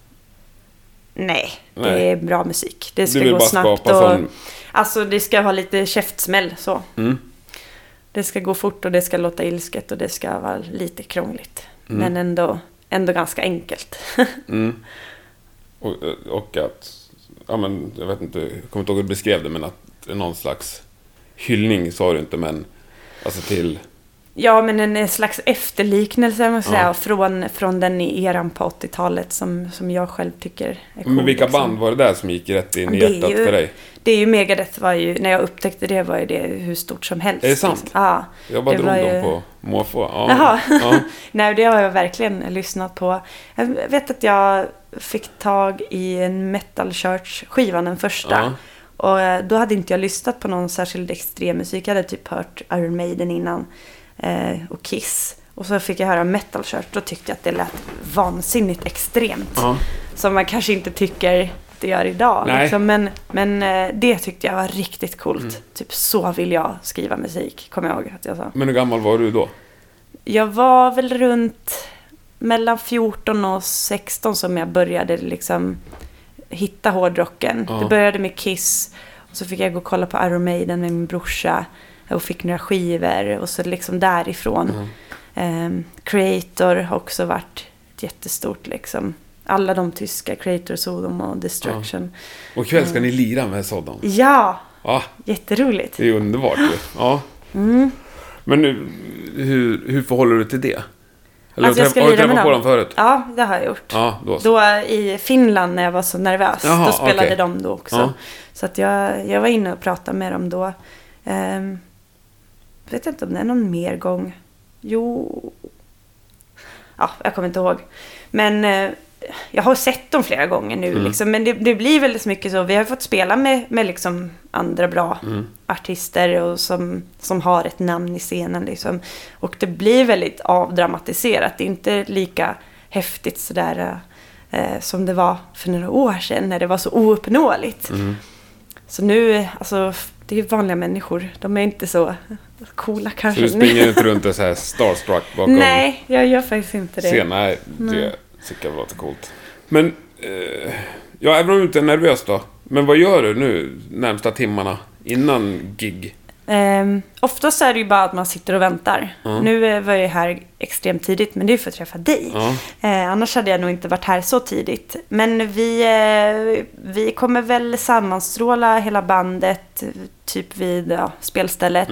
Nej, det Nej. är bra musik. Det ska Du vill gå bara snabbt skapa och... sån... Alltså det ska ha lite käftsmäll så. Mm. Det ska gå fort och det ska låta ilsket och det ska vara lite krångligt. Mm. Men ändå, ändå ganska enkelt. Mm. Och, och att, ja men, jag vet inte, jag kommer inte ihåg hur du beskrev det, men att någon slags hyllning sa du inte, men alltså till... ja, men en slags efterliknelse måste jag Ja. säga. Från, från den eran på 80-talet som, som jag själv tycker är cool. Men vilka liksom. band var det där som gick rätt in i hjärtat ju- för dig? Det är ju Megadeth var ju, när jag upptäckte det var ju det hur stort som helst. Är det sant? Liksom. Ja. Jag bara drog dem ju- på måfå. Ja. Jaha. Ja. Nej, det har jag verkligen lyssnat på. Jag vet att jag fick tag i en Metal Church-skivan, den första. Ja. Och eh, då hade inte jag lyssnat på någon särskild extremmusik. Jag hade typ hört Iron Maiden innan. Eh, och Kiss. Och så fick jag höra Metal Church. Då tyckte jag att det lät vansinnigt extremt. Ja. Som man kanske inte tycker att det gör idag. Liksom. Men, men eh, det tyckte jag var riktigt coolt. Mm. Typ så vill jag skriva musik, kommer jag ihåg att jag sa. Men hur gammal var du då? Jag var väl runt mellan 14 och 16 som jag började liksom hitta hårdrocken. Ja. Det började med Kiss. Och så fick jag gå och kolla på Iron Maiden med min brorsa. Och fick några skivor. Och så liksom därifrån. Mm. Ehm, Creator har också varit ett jättestort liksom. Alla de tyska, Creator, Sodom och Destruction. Och ikväll ska ni lira med Sodom. Ja, Ja, jätteroligt. det är underbart ju. Ja. Mm. Men nu, hur, hur förhåller du till det? Eller Alltså, jag ska har du träffat på dem. förut? Ja, det har jag gjort. Ja, då. Då i Finland när jag var så nervös, Jaha, då spelade okej. de då också. Ja. Så att jag, jag var inne och pratade med dem då. Ehm, vet inte om det är någon mer gång. Jo... Ja, jag kommer inte ihåg. Men eh, jag har sett dem flera gånger nu. Mm. Liksom, men det, det blir väldigt mycket så. Vi har fått spela med, med liksom andra bra Mm. artister och som, som har ett namn i scenen. Liksom. Och det blir väldigt avdramatiserat. Det är inte lika häftigt sådär eh, som det var för några år sedan när det var så ouppnåeligt. Mm. Så nu, alltså, det är vanliga människor. De är inte så coola Så kanske. du springer inte runt och så här starstruck bakom Nej, jag gör faktiskt inte det. scen? Nej, det Nej. tycker jag låter coolt. Men, eh, ja, även om du inte är nervös då. Men vad gör du nu närmsta timmarna innan gig? Um, oftast är det ju bara att man sitter och väntar. Nu eh, var jag här extremt tidigt, men det är för att träffa dig. Ja. Eh, annars hade jag nog inte varit här så tidigt. Men vi, eh, vi kommer väl sammanstråla hela bandet, typ vid ja, spelstället.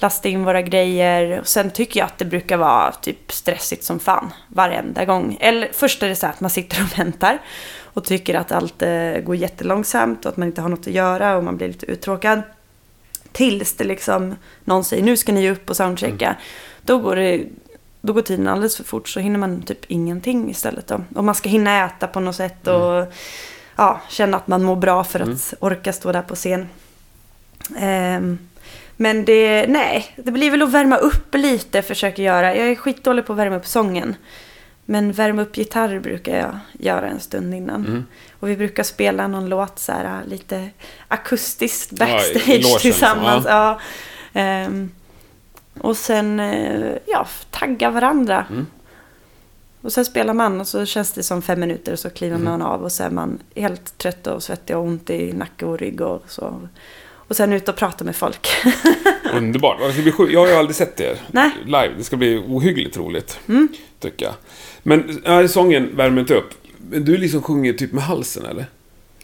Lasta in våra grejer. Och sen tycker jag att det brukar vara typ stressigt som fan varenda gång. Eller först är det så att man sitter och väntar och tycker att allt eh, går jättelångsamt och att man inte har något att göra och man blir lite uttråkad. Tills det liksom någon säger nu ska ni upp och soundchecka. Då går det då går tiden alldeles för fort så hinner man typ ingenting istället då. Och man ska hinna äta på något sätt och ja, känna att man mår bra för att orka stå där på scen. Ehm, men det, nej, det blir väl att värma upp lite försöker göra. Jag är skitdålig på att värma upp sången. Men värma upp gitarr brukar jag göra en stund innan. Och vi brukar spela någon låt så här lite akustiskt Ja, backstage logen, tillsammans. så, Ja. Ehm, och sen, eh, ja, tagga varandra. Och sen spelar man och så känns det som fem minuter och så kliver man av och så är man helt trött och svettig och ont i nacke och rygg och så. Och sen ut och prata med folk. Underbart. Sjukt. Jag har ju aldrig sett er Nej. live. Det ska bli ohyggligt roligt. Tycker jag. Men ja, sången värmer inte upp. Men du liksom sjunger typ med halsen eller?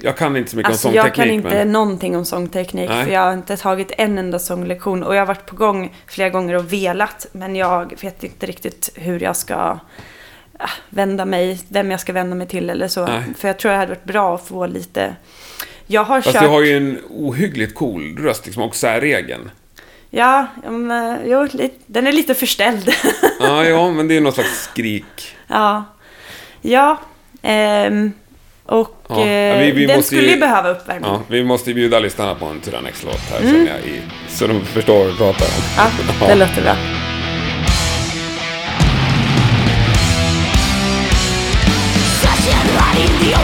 Jag kan inte så mycket Alltså om jag sångteknik. kan inte men... någonting om sångteknik Nej. för jag har inte tagit en enda sånglektion och jag har varit på gång flera gånger och velat men jag vet inte riktigt hur jag ska ah, vända mig, vem jag ska vända mig till eller så. Nej. För jag tror det hade varit bra att få lite... Jag har Fast kört... du har ju en ohyggligt cool röst liksom, och säregen. Ja, men, eh, jo, den är lite förställd. Ja, ja, men det är något slags skrik. ja. Ja. ehm, och Ja, eh, vi- vi den måste skulle ju behöva uppvärmning. Ja, vi måste ju bjuda lyssnarna på en Tyrannex-låt här känner jag. I, så de förstår vad vi pratar om. Ja, det låter bra. The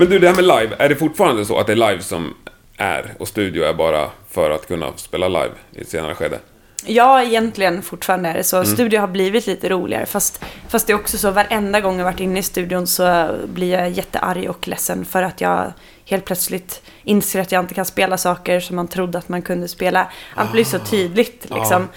Men du, det här med live. Är det fortfarande så att det är live som är och studio är bara för att kunna spela live i ett senare skede? Ja, egentligen fortfarande är det så. Mm. Studio har blivit lite roligare. Fast, fast det är också så, varenda gång jag varit inne i studion så blir jag jättearg och ledsen för att jag helt plötsligt inser att jag inte kan spela saker som man trodde att man kunde spela. Allt blir så Ah. tydligt liksom.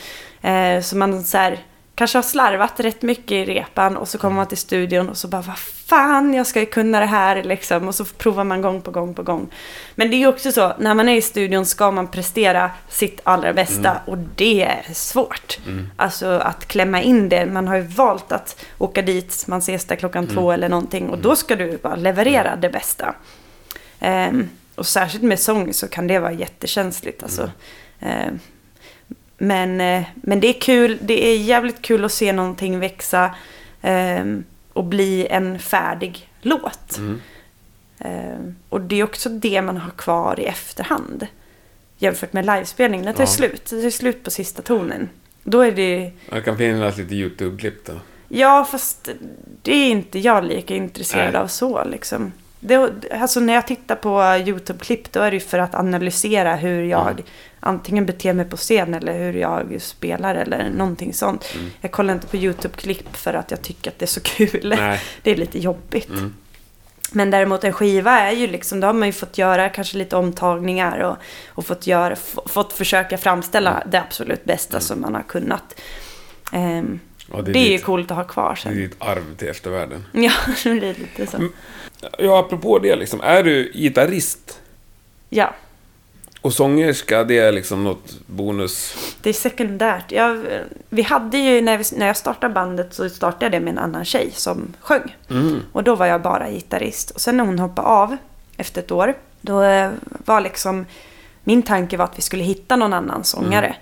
Eh, så man så här, kanske har slarvat rätt mycket i repan och så kommer man till studion och så bara vad fan, jag ska ju kunna det här liksom. Och så provar man gång på gång på gång. Men det är ju också så, när man är i studion ska man prestera sitt allra bästa och det är svårt. Alltså att klämma in det. Man har ju valt att åka dit, man ses där klockan två eller någonting och då ska du bara leverera det bästa. Ehm, och särskilt med sång så kan det vara jättekänsligt. Alltså. Ehm, men, eh, men det är kul, det är jävligt kul att se någonting växa ehm, och bli en färdig låt. Ehm, och det är också det man har kvar i efterhand. Jämfört med livespelning, när det tar Ja. slut. Det tar slut på sista tonen. Då är det... Det kan finnas lite YouTube-klipp då. Ja, fast det är inte jag lika intresserad Nej. av så liksom. Det, alltså när jag tittar på YouTube-klipp då är det för att analysera hur jag Mm. Antingen beter mig på scen eller hur jag spelar eller någonting sånt. Mm. Jag kollar inte på YouTube-klipp för att jag tycker att det är så kul. Nej. Det är lite jobbigt. Mm. Men däremot en skiva är ju liksom, då har man ju fått göra kanske lite omtagningar och, och fått, göra, fått försöka framställa Mm. det absolut bästa som man har kunnat. Ja, det det är, är ju ditt- coolt att ha kvar Det är sen. ditt arv till eftervärlden. Ja, det blir lite så. Ja, apropå det liksom. Är du gitarrist? Ja. Och sångerska, det är liksom något bonus. Det är sekundärt. Jag, vi hade ju, när, vi, när jag startade bandet så startade jag det med en annan tjej som sjöng. Och då var jag bara gitarrist. Och sen när hon hoppade av efter ett år, då eh, var liksom min tanke var att vi skulle hitta någon annan sångare.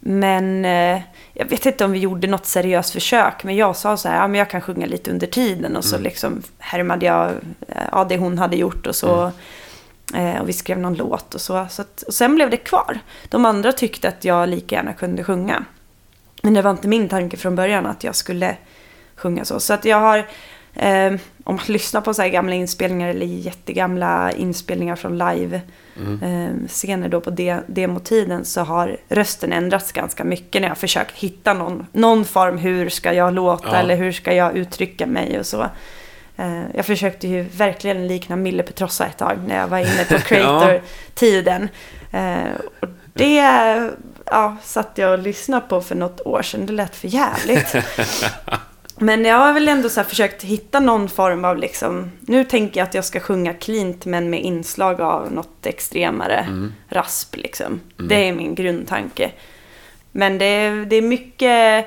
Men eh, jag vet inte om vi gjorde något seriöst försök. Men jag sa så här, ja men jag kan sjunga lite under tiden. Och så liksom härmade jag eh, ja, det hon hade gjort och så. Eh, och vi skrev någon låt och så. så att, och sen blev det kvar. De andra tyckte att jag lika gärna kunde sjunga. Men det var inte min tanke från början att jag skulle sjunga så. Så att jag har, eh, om man lyssnar på så här gamla inspelningar eller jättegamla inspelningar från live eh, scener då på de, demotiden så har rösten ändrats ganska mycket när jag försökt hitta någon, någon form. Hur ska jag låta Ja. eller hur ska jag uttrycka mig och så. Eh, jag försökte ju verkligen likna Mille Petrossa ett tag när jag var inne på creator-tiden. Eh, och det ja, satt jag och lyssnade på för något år sedan. Det lät för jävligt. Men jag har väl ändå så försökt hitta någon form av liksom... Nu tänker jag att jag ska sjunga cleant men med inslag av något extremare rasp liksom. Det är min grundtanke. Men det är, det är mycket,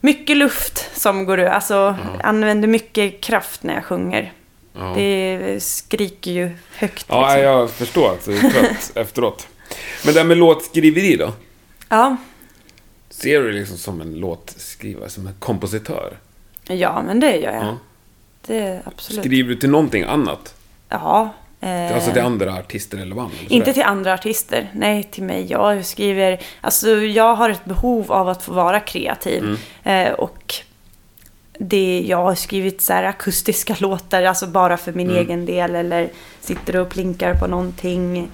mycket luft som går ur. Alltså, jag använder mycket kraft när jag sjunger. Ja. Det skriker ju högt. Ja, liksom. jag förstår att du är trött efteråt. Men det här med låtskriveri då? ja. Ser du dig liksom som en låtskrivare, som en kompositör? ja, men det gör jag. Ja. Det absolut. Skriver du till någonting annat? Ja. Eh, Alltså till andra artister eller? Eller Inte till andra artister, nej till mig. Jag skriver, alltså jag har ett behov av att få vara kreativ. Eh, och det, jag har skrivit så här akustiska låtar, alltså bara för min egen del. Eller sitter och plinkar på någonting.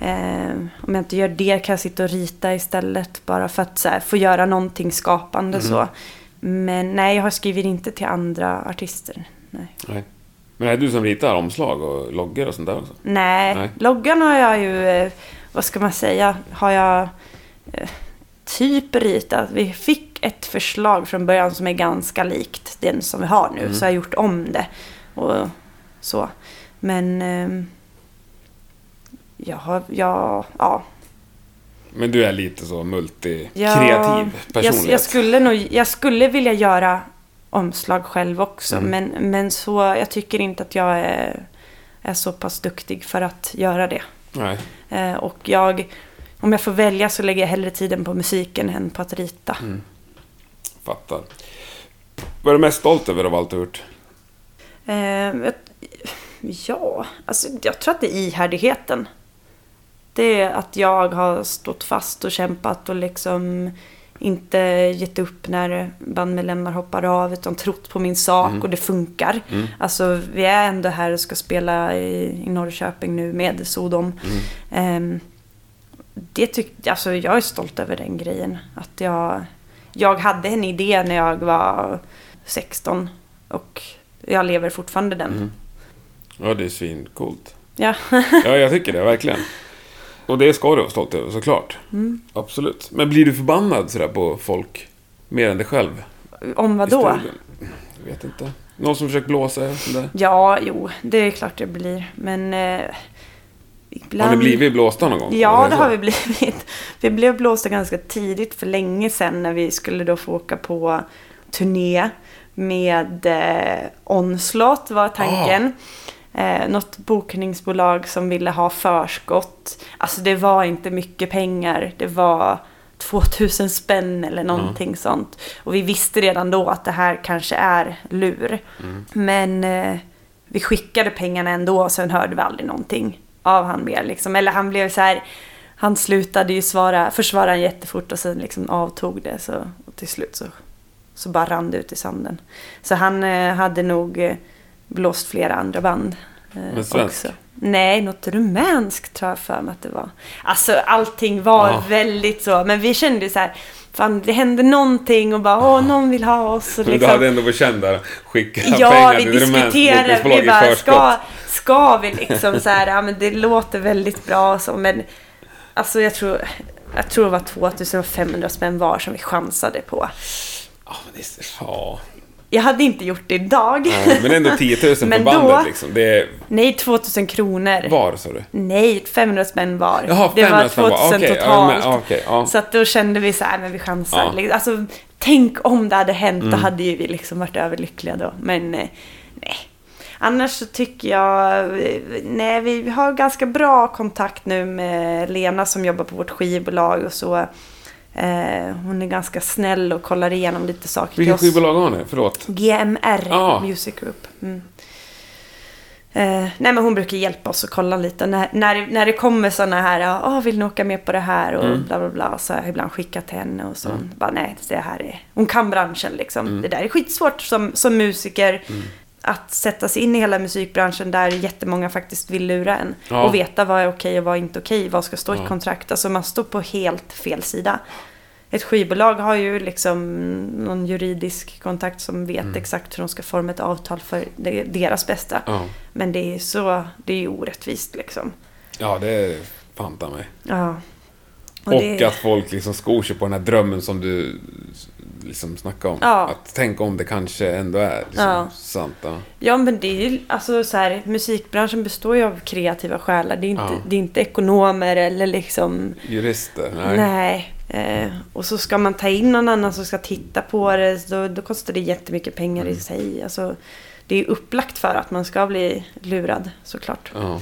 Eh, om jag inte gör det kan jag sitta och rita istället. Bara för att här, få göra någonting skapande så. Men nej, jag har skrivit inte till andra artister. Nej. Nej. Men är det du som ritar omslag och loggor och sånt där också? Nej, Nej. loggan har jag ju, eh, vad ska man säga, har jag eh, typ ritat. Vi fick ett förslag från början som är ganska likt den som vi har nu. Så jag har gjort om det. Och så. Men eh, jag har, jag, ja. Men du är lite så multikreativ jag, personlighet? jag, jag, skulle nog, jag skulle vilja göra omslag själv också. Mm. Men, men så, jag tycker inte att jag är, är så pass duktig för att göra det. Eh, och jag, om jag får välja så lägger jag hellre tiden på musiken än på att rita. Mm. Fattar. Vad är du mest stolt över av allt du gjort? Eh, ja, alltså jag tror att det är ihärdigheten. Det är att jag har stått fast och kämpat och liksom inte gett upp när bandmedlemmar hoppar av utan trott på min sak och det funkar. Alltså vi är ändå här och ska spela i, i Norrköping nu med Sodom. Ehm, det tyck, alltså jag är stolt över den grejen. Att jag, jag hade en idé när jag var 16 och jag lever fortfarande den. Ja, det är svincoolt. Ja. Ja, jag tycker det, verkligen. Och det ska du vara stolt över, såklart. Mm. Absolut. Men blir du förbannad sådär på folk? Mer än dig själv? Om vad då? Jag vet inte. Någon som försöker blåsa? Sådär. Ja, jo, det är klart det blir. Men eh, ibland... Har ni blivit blåsta någon gång? Ja, det så? har vi blivit. Vi blev blåsta ganska tidigt för länge sedan när vi skulle då få åka på turné med eh, Onslaught var tanken. Eh, något bokningsbolag som ville ha förskott. Alltså det var inte mycket pengar. Det var 2000 spänn eller någonting sånt. Och vi visste redan då att det här kanske är lur. Men eh, vi skickade pengarna ändå och sen hörde vi aldrig någonting av han mer. Liksom. Eller han blev så här, han slutade ju svara, först svarade han jättefort och sen liksom avtog det. Så, och till slut så, så bara rann det ut i sanden. Så han eh, hade nog eh, blåst flera andra band. Eh, Men svensk? Nej, något rumänskt tror jag för mig att det var. Alltså allting var Ja. väldigt så. Men vi kände så här, fan det hände någonting och bara åh någon vill ha oss. Och Men du hade ändå varit känd där. Skicka Ja, pengar vi till ett diskuterade. bokningsbolag i förskott. ska, ska vi liksom så här, ja men det låter väldigt bra och så, men alltså jag tror, jag tror det var 2500 spänn var som vi chansade på. Ja, men det är, ja. Jag hade inte gjort det idag. Ja, men ändå 10 000 på bandet då- liksom. Det Nej, 2000 kronor. var, sa du? Nej, 500 spänn var. Jaha, det var 500 spänn var. 2000 Okej, ja, totalt. men- okej, ja. Så att då kände vi så här, men vi chansar. Ja. Liksom. Alltså, tänk om det hade hänt, Mm. då hade ju vi liksom varit överlyckliga då. Men eh, nej. Annars så tycker jag, eh, nej vi har ganska bra kontakt nu med Lena som jobbar på vårt skivbolag och så. Eh, hon är ganska snäll och kollar igenom lite saker Vilket till oss. skivbolag har ni? Förlåt. GMR Ah. Music Group. Mm. Eh, nej men hon brukar hjälpa oss att kolla lite. När, när, när det kommer sådana här, ja, ah, vill ni åka med på det här och Mm. bla bla bla. Så har jag ibland skickat till henne och så. Bara, nej, det här är, hon kan branschen liksom. Mm. Det där är skitsvårt som, som musiker. Att sätta sig in i hela musikbranschen där jättemånga faktiskt vill lura en. Ja. Och veta vad är okej och vad är inte okej. Vad ska stå i Ja. kontrakt. Alltså man står på helt fel sida. Ett skivbolag har ju liksom någon juridisk kontakt som vet Mm. exakt hur de ska forma ett avtal för deras bästa. Ja. Men det är så, det är ju orättvist liksom. ja, det är fan ta mig. Ja. Och, det- att folk liksom skor sig på den här drömmen som du liksom snackade om. Ja. Att tänk om det kanske ändå är liksom Ja. sant. Ja. Ja men det är ju, alltså så här, musikbranschen består ju av kreativa själar. Det är inte, det är inte ekonomer eller liksom Jurister? Nej. Nej. Eh, och så ska man ta in någon annan som ska titta på det. Då, då kostar det jättemycket pengar Mm. i sig. Alltså, det är upplagt för att man ska bli lurad såklart. Ja.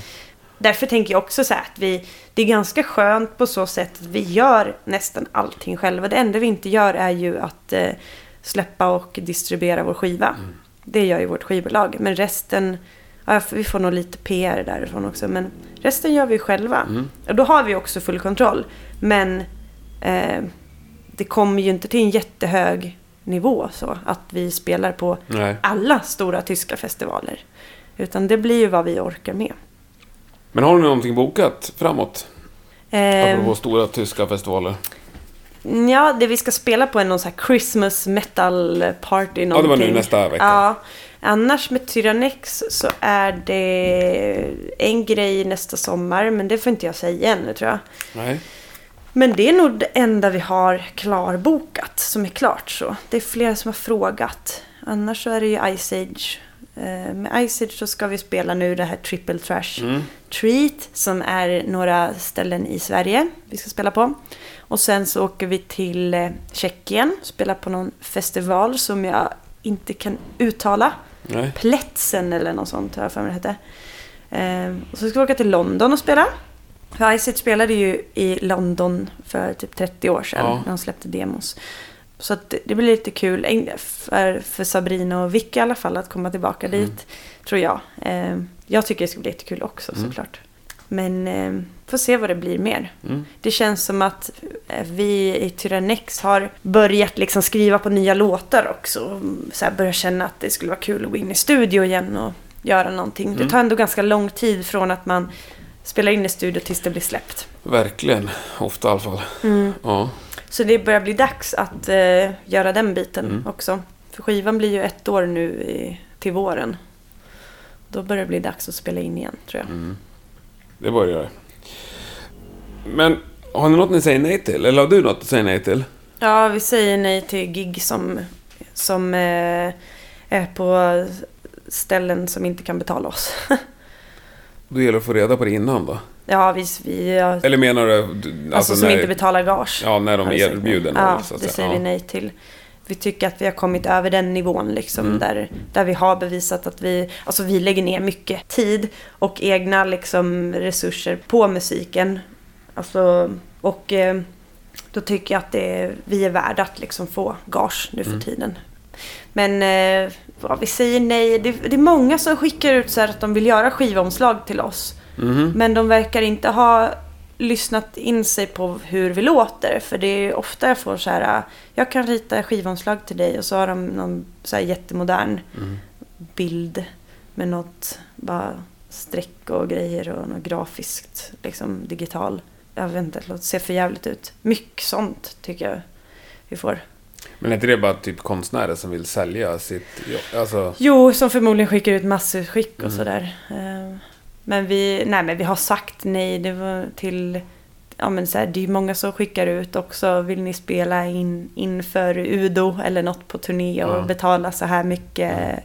Därför tänker jag också så här att vi, det är ganska skönt på så sätt att vi gör nästan allting själva. Det enda vi inte gör är ju att eh, släppa och distribuera vår skiva. Det gör ju vårt skivbolag. Men resten, ja, vi får nog lite PR därifrån också. Men resten gör vi själva. Och då har vi också full kontroll. Men eh, det kommer ju inte till en jättehög nivå så att vi spelar på Nej. alla stora tyska festivaler. Utan det blir ju vad vi orkar med. Men har ni någonting bokat framåt? Eh, Apropå stora tyska festivaler. Ja, det vi ska spela på är någon sån här Christmas metal party. Ja, det var nu någonting. nästa vecka. Ja. Annars med Tyrannex så är det en grej nästa sommar. Men det får inte jag säga ännu tror jag. Nej. Men det är nog det enda vi har klarbokat som är klart så. Det är flera som har frågat. Annars så är det ju Ice Age. Eh, Med Ice Age så ska vi spela nu det här Triple Trash Mm. Treat som är några ställen i Sverige vi ska spela på. Och sen så åker vi till eh, Tjeckien, spelar på någon festival som jag inte kan uttala. Nej. Plätsen eller något sånt har jag för mig det hette. Ehm, och så ska vi åka till London och spela. För Ice Age spelade ju i London för typ 30 år sedan Ja. när de släppte demos. Så det- det blir lite kul för, för Sabrina och Vicky i alla fall att komma tillbaka Mm. dit. Tror jag. Ehm, jag tycker det ska bli jättekul också såklart. Men eh, får se vad det blir mer. Mm. Det känns som att eh, vi i Tyrannex har börjat liksom skriva på nya låtar också. Så här börjar känna att det skulle vara kul att gå in i studio igen och göra någonting. Mm. Det tar ändå ganska lång tid från att man spelar in i studio tills det blir släppt. Verkligen. Ofta i alla fall. Mm. Ja. Så det börjar bli dags att eh, göra den biten Mm. också. För skivan blir ju ett år nu i, till våren. Då börjar det bli dags att spela in igen tror jag. Mm. Det börjar det. Men har ni något ni säger nej till? Eller har du något att säga nej till? Ja, vi säger nej till gig som, som eh, är på ställen som inte kan betala oss. Då gäller det att få reda på det innan då. Ja, vi, vi Eller menar du... du- alltså, som när, inte betalar gage. Ja, när de erbjuder något, Ja, så att det säger Ja. vi nej till. Vi tycker att vi har kommit över den nivån liksom. Mm. Där, där vi har bevisat att vi, alltså vi lägger ner mycket tid och egna liksom resurser på musiken. Alltså, och eh, då tycker jag att det, vi är värda att liksom få gage nu för Mm. tiden. Men eh, vi säger nej. Det, det är många som skickar ut så här att de vill göra skivomslag till oss. Mhm. Men de verkar inte ha lyssnat in sig på hur vi låter. För det är ofta jag får så här, jag kan rita skivomslag till dig och så har de någon så här jättemodern Mm. bild med något bara streck och grejer och något grafiskt, liksom digital. Jag vet inte, det ser för jävligt ut. Mycket sånt tycker jag vi får. Men är inte det bara typ konstnärer som vill sälja sitt... ja, Alltså... Jo, som förmodligen skickar ut massutskick och Mm. sådär. Men vi, nej, men vi har sagt nej det var till ja men så här, det är ju många som skickar ut också, vill ni spela in inför Udo eller något på turné och Ja. betala så här mycket.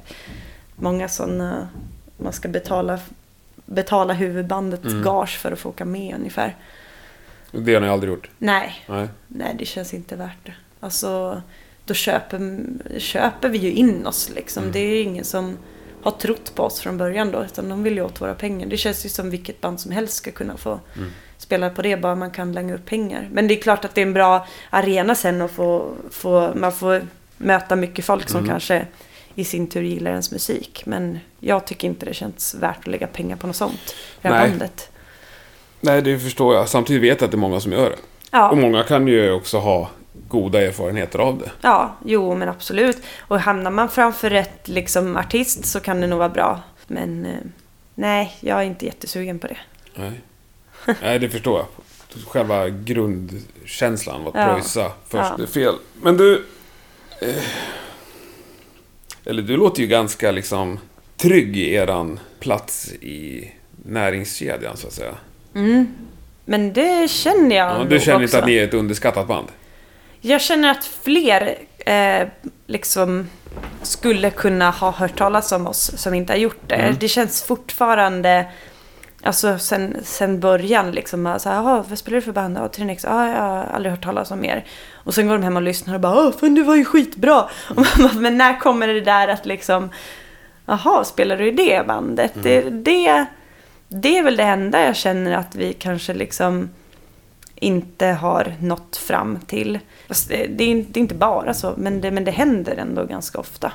Många sådana, man ska betala, betala huvudbandets Mm. gage för att få åka med ungefär. Det har ni aldrig gjort? Nej, Nej. nej det känns inte värt det. Alltså, då köper, köper vi ju in oss liksom. Det är ingen som har trott på oss från början då, utan de vill ju åt våra pengar. Det känns ju som vilket band som helst ska kunna få spela på det, bara man kan langa upp pengar. Men det är klart att det är en bra arena sen att få, få man får möta mycket folk som kanske i sin tur gillar ens musik. Men jag tycker inte det känns värt att lägga pengar på något sånt. Det här Nej. bandet. Nej, det förstår jag. Samtidigt vet jag att det är många som gör det. Ja. Och många kan ju också ha goda erfarenheter av det. Ja, jo men absolut. Och hamnar man framför rätt liksom, artist så kan det nog vara bra. Men eh, nej, jag är inte jättesugen på det. Nej, Nej det förstår jag. Själva grundkänslan var att Ja. pröjsa först Ja. är fel. Men du... Eh, eller du låter ju ganska liksom trygg i eran plats i näringskedjan så att säga. Men det känner jag Ja, du känner inte också. att ni är ett underskattat band? Jag känner att fler eh, liksom skulle kunna ha hört talas om oss som inte har gjort det. Mm. Det känns fortfarande, alltså sen, sen början liksom, så här, "Jaha, vad spelar du för band? Ja, Trinex, ja, jag har aldrig hört talas om er. Och sen går de hem och lyssnar och bara, fan du var ju skitbra. Och man bara, men när kommer det där att liksom, jaha, spelar du i det bandet? Det, det, det är väl det enda jag känner att vi kanske liksom inte har nått fram till. Fast det, det, är, inte- det är inte bara så, men det, men det händer ändå ganska ofta.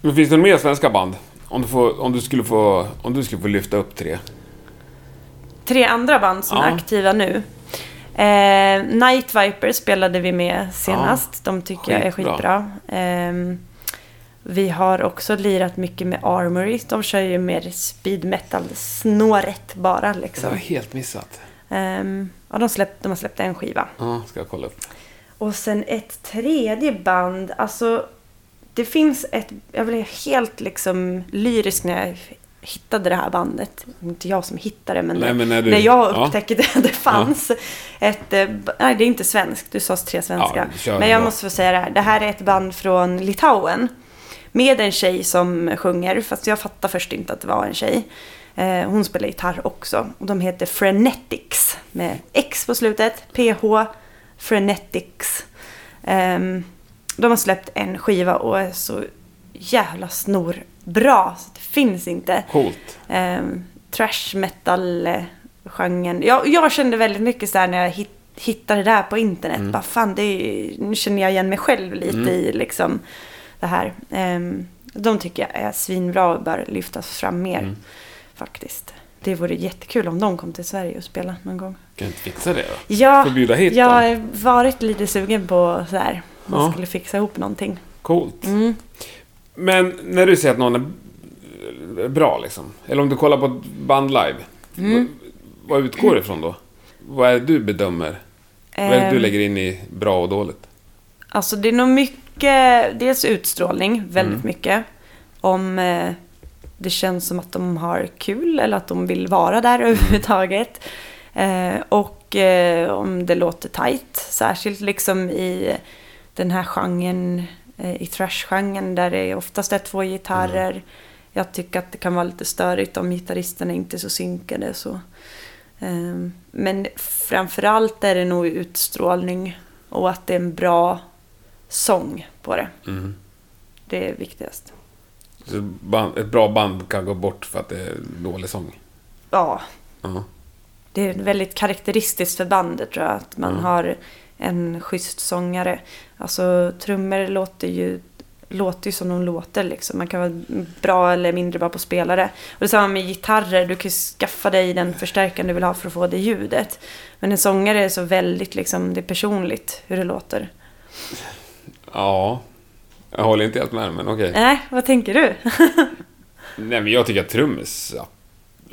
Men finns det några mer svenska band? Om du, får, om, du skulle få, om du skulle få lyfta upp tre. Tre andra band som Ja. är aktiva nu. Eh, Night Viper spelade vi med senast. De tycker jag är Skitbra. skitbra. Ehm, vi har också lirat mycket med Armory. De kör ju mer speed metal, snåret bara Det har liksom. jag helt missat. Ehm, ja, de, släpp, de har släppt en skiva. Ja, ska jag kolla upp. Och sen ett tredje band, alltså det finns ett, jag blev helt liksom lyrisk när jag hittade det här bandet. Inte jag som hittade men, Nej, men när du- jag ja. upptäckte att det fanns ett, eh, nej det är inte svenskt, du sa tre svenska. Ja, men jag måste få säga det här, det här är ett band från Litauen. Med en tjej som sjunger, fast jag fattade först inte att det var en tjej. Eh, hon spelar gitarr också. Och de heter Frenetics med X på slutet. PH Frenetics. Ehm, de har släppt en skiva och är så jävla snorbra så det finns inte. Coolt. Um, trash metal-genren. Jag, jag kände väldigt mycket så här när jag hit, hittade det här på internet. Mm. Bara fan, det är, nu känner jag igen mig själv lite i liksom det här. Ehm, de tycker jag är svinbra och bör lyftas fram mer. Mm. Faktiskt. Det vore jättekul om de kom till Sverige och spelade någon gång. Kan jag inte fixa det då? Ja, bjuda hit jag har varit lite sugen på så här. Man Ja. skulle fixa ihop någonting. Coolt. Mm. Men när du säger att någon är bra liksom. Eller om du kollar på ett band live. Mm. Vad, vad utgår det ifrån då? Vad är det du bedömer? Vad är det du Ehm, lägger in i bra och dåligt? Alltså det är nog mycket, dels utstrålning, väldigt Mm. mycket. Om eh, det känns som att de har kul eller att de vill vara där överhuvudtaget. Eh, och eh, om det låter tight, särskilt liksom i den här genren, eh, i thrash-genren där det oftast är två gitarrer. Jag tycker att det kan vara lite störigt om gitarristerna inte är så synkade. Så. Ehm, Men framförallt är det nog utstrålning och att det är en bra sång på det. Mm. Det är viktigast. Band, ett bra band kan gå bort för att det är dålig sång. Ja, Ja. det är väldigt karaktäristiskt för bandet tror jag. Att man Mm. har en schysst sångare. Alltså trummor låter ju, låter ju som de låter liksom. Man kan vara bra eller mindre bra på spelare. Och det samma med gitarrer. Du kan skaffa dig den förstärkaren du vill ha för att få det ljudet. Men en sångare är så väldigt liksom, det är personligt hur det låter. ja. Jag håller inte helt med men okej. Nej, vad tänker du? Nej men jag tycker att trummis ja,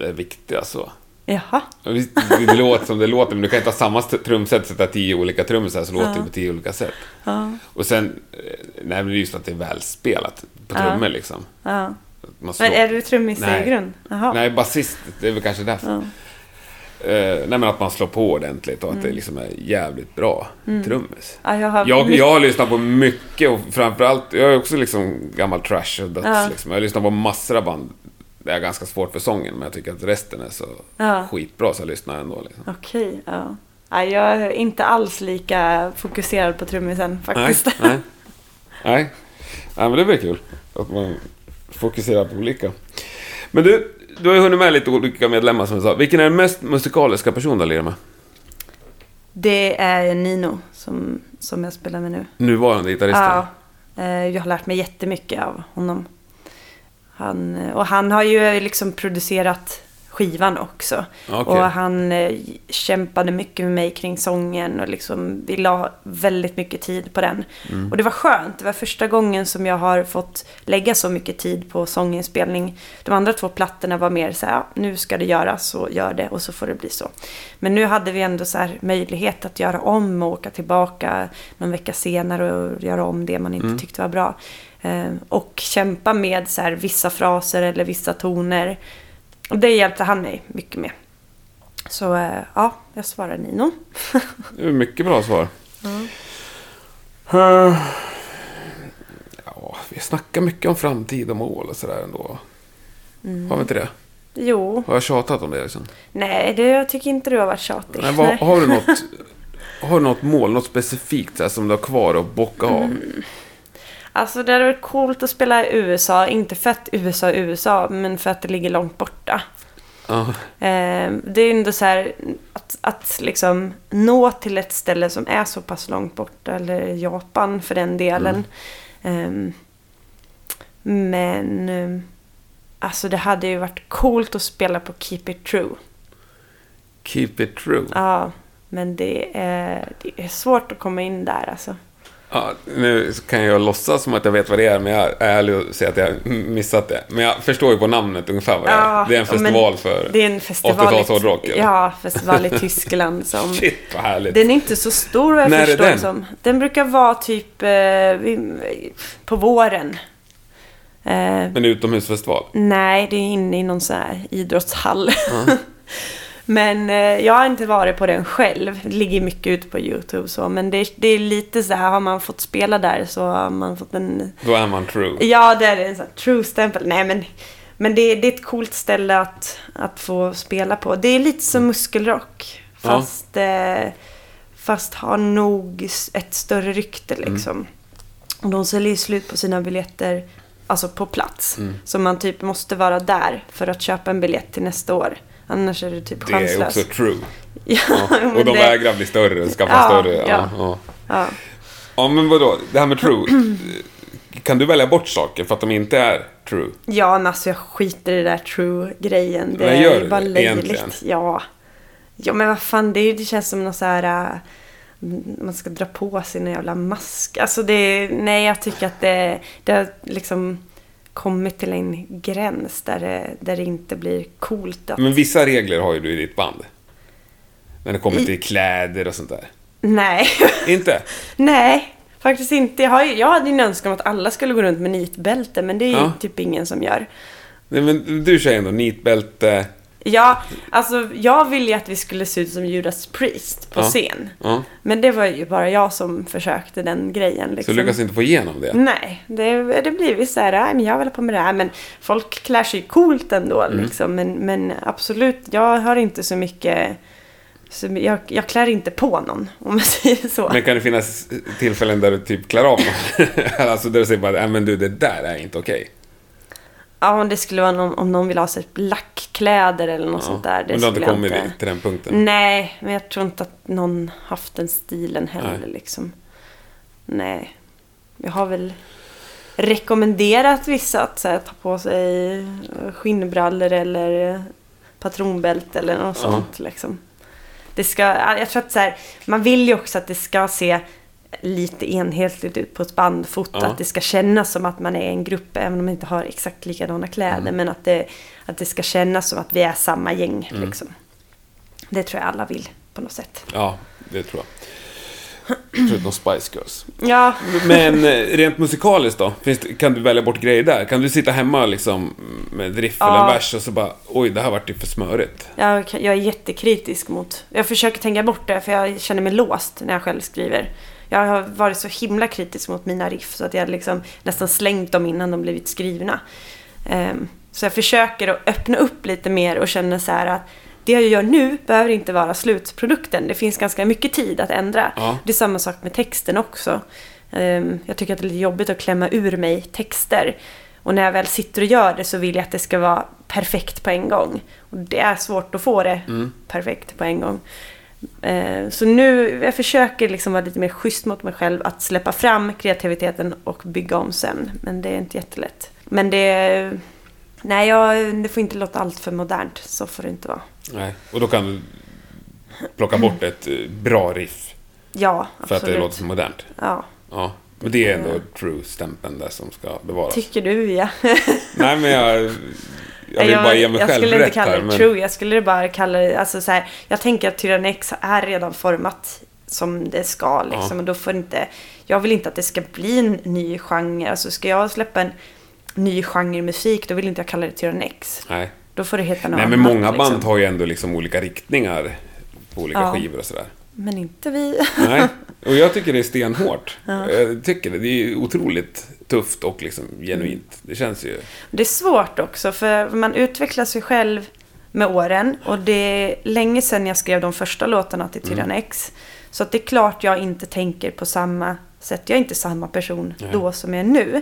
är viktiga så. Jaha. Ja, visst, Det, låter som det låter men du kan inte ha samma trumset sätta tio olika trummisar så låter det på tio olika sätt. Ja, Och sen, eh, nej men det är just att det är välspelat på Ja. trummor liksom. ja. Men är du trummis Nej. i grund? Jaha. Nej, basist, det är väl kanske därför. Ja. Eh, nej men att man slår på ordentligt och att det liksom är jävligt bra trummis. Ja, jag, har Jag, jag har lyssnat på mycket och framförallt, jag är också liksom gammal trash och döds Ja. liksom. Jag har lyssnat på massor av band. Det är ganska svårt för sången men jag tycker att resten är så Ja. skitbra så jag lyssnar ändå liksom. Okej, ja. Nej, jag är inte alls lika fokuserad på trummisen Nej, faktiskt. nej. Nej. nej, men det blir kul. Att man fokuserar på olika. Men du, du har ju hunnit med lite olika medlemmar som jag sa. Vilken är den mest musikaliska person du har lirat med? Det är Nino som, som jag spelar med nu. Nuvarande gitarristen? Ja, eh, jag har lärt mig jättemycket av honom. Han, eh, och han har ju liksom producerat skivan också. Okej. Och han eh, kämpade mycket med mig kring sången och liksom vi la väldigt mycket tid på den. Mm. Och det var skönt. Det var första gången som jag har fått lägga så mycket tid på sånginspelning. De andra två plattorna var mer så här, nu ska det göras så gör det och så får det bli så. Men nu hade vi ändå så möjlighet att göra om och åka tillbaka någon vecka senare och göra om det man inte tyckte var bra. Eh, och kämpa med så här, vissa fraser eller vissa toner. Och det hjälpte han mig mycket med. Så eh, ja, jag svarar Nino. Det är mycket bra svar. Eh, Ja, vi snackar mycket om framtid och mål och sådär ändå. Mm. Har vi inte det? Jo, Har jag tjatat om det liksom? nej, det, jag tycker inte du har varit tjatig. Nej, vad, har, du något, har du något mål, något specifikt här, som du har kvar att bocka av? Mm. Alltså det hade varit coolt att spela i USA, inte för att USA är USA, men för att det ligger långt borta. Eh, det är ändå så här att, att liksom nå till ett ställe som är så pass långt borta, eller Japan för den delen. Eh, men eh, alltså det hade ju varit coolt att spela på Keep It True. Keep it true. Ja, men det är, det är svårt att komma in där alltså. Ja, nu kan jag låtsas som att jag vet vad det är, men jag är ärlig och säger att jag missat det. Men jag förstår ju på namnet ungefär vad det är. Ja, det är en festival för... Det är en festival 80-talshårdrock, i, eller? Ja, festival i Tyskland som... Shit, vad härligt. Den är inte så stor vad jag När är förstår den? som. Den brukar vara typ eh, på våren. Eh, Men utomhusfestival. nej, det är inne i någon sån här idrottshall. men eh, jag har inte varit på den själv. Det ligger mycket ute på YouTube så. Men det, det är lite så här, har man fått spela där så har man fått en... Då är man true. Ja, det är en sån här true stämpel. Nej, men, men det, det är ett coolt ställe att, att få spela på. Det är lite som muskelrock. Ja. Fast, eh, fast har nog ett större rykte liksom. Och de säljer ju slut på sina biljetter alltså på plats. Så man typ måste vara där för att köpa en biljett till nästa år. Annars är det typ Det är också true. Ja, Ja. Och de det- vägrar bli större skaffa Ja, större. Ja, ja. ja. Ja. men vadå? Det här med true. Kan du välja bort saker för att de inte är true? Ja, men alltså jag skiter i det där true-grejen. Det Men gör är du bara löjligt. egentligen? Ja. ja, men vad fan, det, det känns som någon så här... äh, man ska dra på sig en jävla mask. Alltså det... Nej, jag tycker att det, det har liksom kommit till en gräns där det, där det inte blir coolt att... Men vissa regler har ju du i ditt band. När det kommer I- till kläder och sånt där. Nej. Inte? nej, faktiskt inte. Jag, har, ju- jag hade ju en önskan om att alla skulle gå runt med nitbälte, men det är ju Ja. typ ingen som gör. Nej, men du kör ändå nitbälte. Ja, alltså jag ville ju att vi skulle se ut som Judas Priest på Ja. scen. Ja. Men det var ju bara jag som försökte den grejen. Så Liksom. du lyckas inte få igenom det? Nej, det, det blir ju så här, "Nej, men jag vill på med det här. Men folk klär sig coolt ändå. Mm. Liksom. Men, men absolut, jag har inte så mycket... Så jag, jag klär inte på någon, om man säger så. Men kan det finnas tillfällen där du typ klär av någon? alltså där du säger bara, nej men du det där är inte okej. Ja, om det skulle vara någon, om någon vill ha sig lackkläder eller något Ja. sånt där. Det Men du har inte kommit dit, till den punkten? Nej, men jag tror inte att någon haft den stilen heller Nej. liksom. Nej. Jag har väl rekommenderat vissa att här, ta på sig skinnbrallor eller patronbälte eller något Ja. sånt liksom. Det ska, jag tror att så här, man vill ju också att det ska se lite enhetligt ut på ett bandfoto. Ja. Att det ska kännas som att man är en grupp, även om man inte har exakt likadana kläder. Mm. Men att det, att det ska kännas som att vi är samma gäng. Mm. Liksom. Det tror jag alla vill på något sätt. Ja, det tror jag. Förutom Spice Girls. Ja, Men eh, rent musikaliskt då? Det, kan du välja bort grejer där? Kan du sitta hemma liksom med ett riff eller en Ja. vers och så bara oj, det här vart ju för smörigt. jag, jag är jättekritisk mot... Jag försöker tänka bort det för jag känner mig låst när jag själv skriver. Jag har varit så himla kritisk mot mina riff så att jag liksom nästan slängt dem innan de blivit skrivna. Ehm, så jag försöker att öppna upp lite mer och känna så här att det jag gör nu behöver inte vara slutprodukten. Det finns ganska mycket tid att ändra. Ja. Det är samma sak med texten också. Ehm, Jag tycker att det är lite jobbigt att klämma ur mig texter. Och när jag väl sitter och gör det så vill jag att det ska vara perfekt på en gång. Och det är svårt att få det perfekt på en gång. Eh, Så nu, jag försöker liksom vara lite mer schysst mot mig själv. Att släppa fram kreativiteten och bygga om sen. Men det är inte jättelätt. Men det... Nej, jag, det får inte låta allt för modernt. Så får det inte vara. Nej. Och då kan du plocka bort ett eh, bra riff Ja, för att det absolut. låter så modernt. Ja, Ja. Men det är ändå true-stämpeln där som ska bevaras. tycker du ja. Nej, men jag... Jag vill bara ge mig jag själv skulle inte rätt kalla här. det Men... true, jag skulle bara kalla det, alltså så här, jag tänker att Tyrannex är redan format som det ska liksom. Ja. Och då får inte, jag vill inte att det ska bli en ny genre. Alltså ska jag släppa en ny genre musik, då vill inte jag kalla det Tyrannex. Nej. Då får det heta något Nej, men annat, många band liksom. har ju ändå liksom olika riktningar på olika Ja. skivor och sådär. Men inte vi. Nej, och jag tycker det är stenhårt. Jag tycker det. Det är otroligt tufft och liksom genuint. Det känns ju... Det är svårt också, för man utvecklar sig själv med åren. Och det är länge sedan jag skrev de första låtarna till Tyrannex. Så att det är klart jag inte tänker på samma sätt. Jag är inte samma person Nej. då som jag är nu.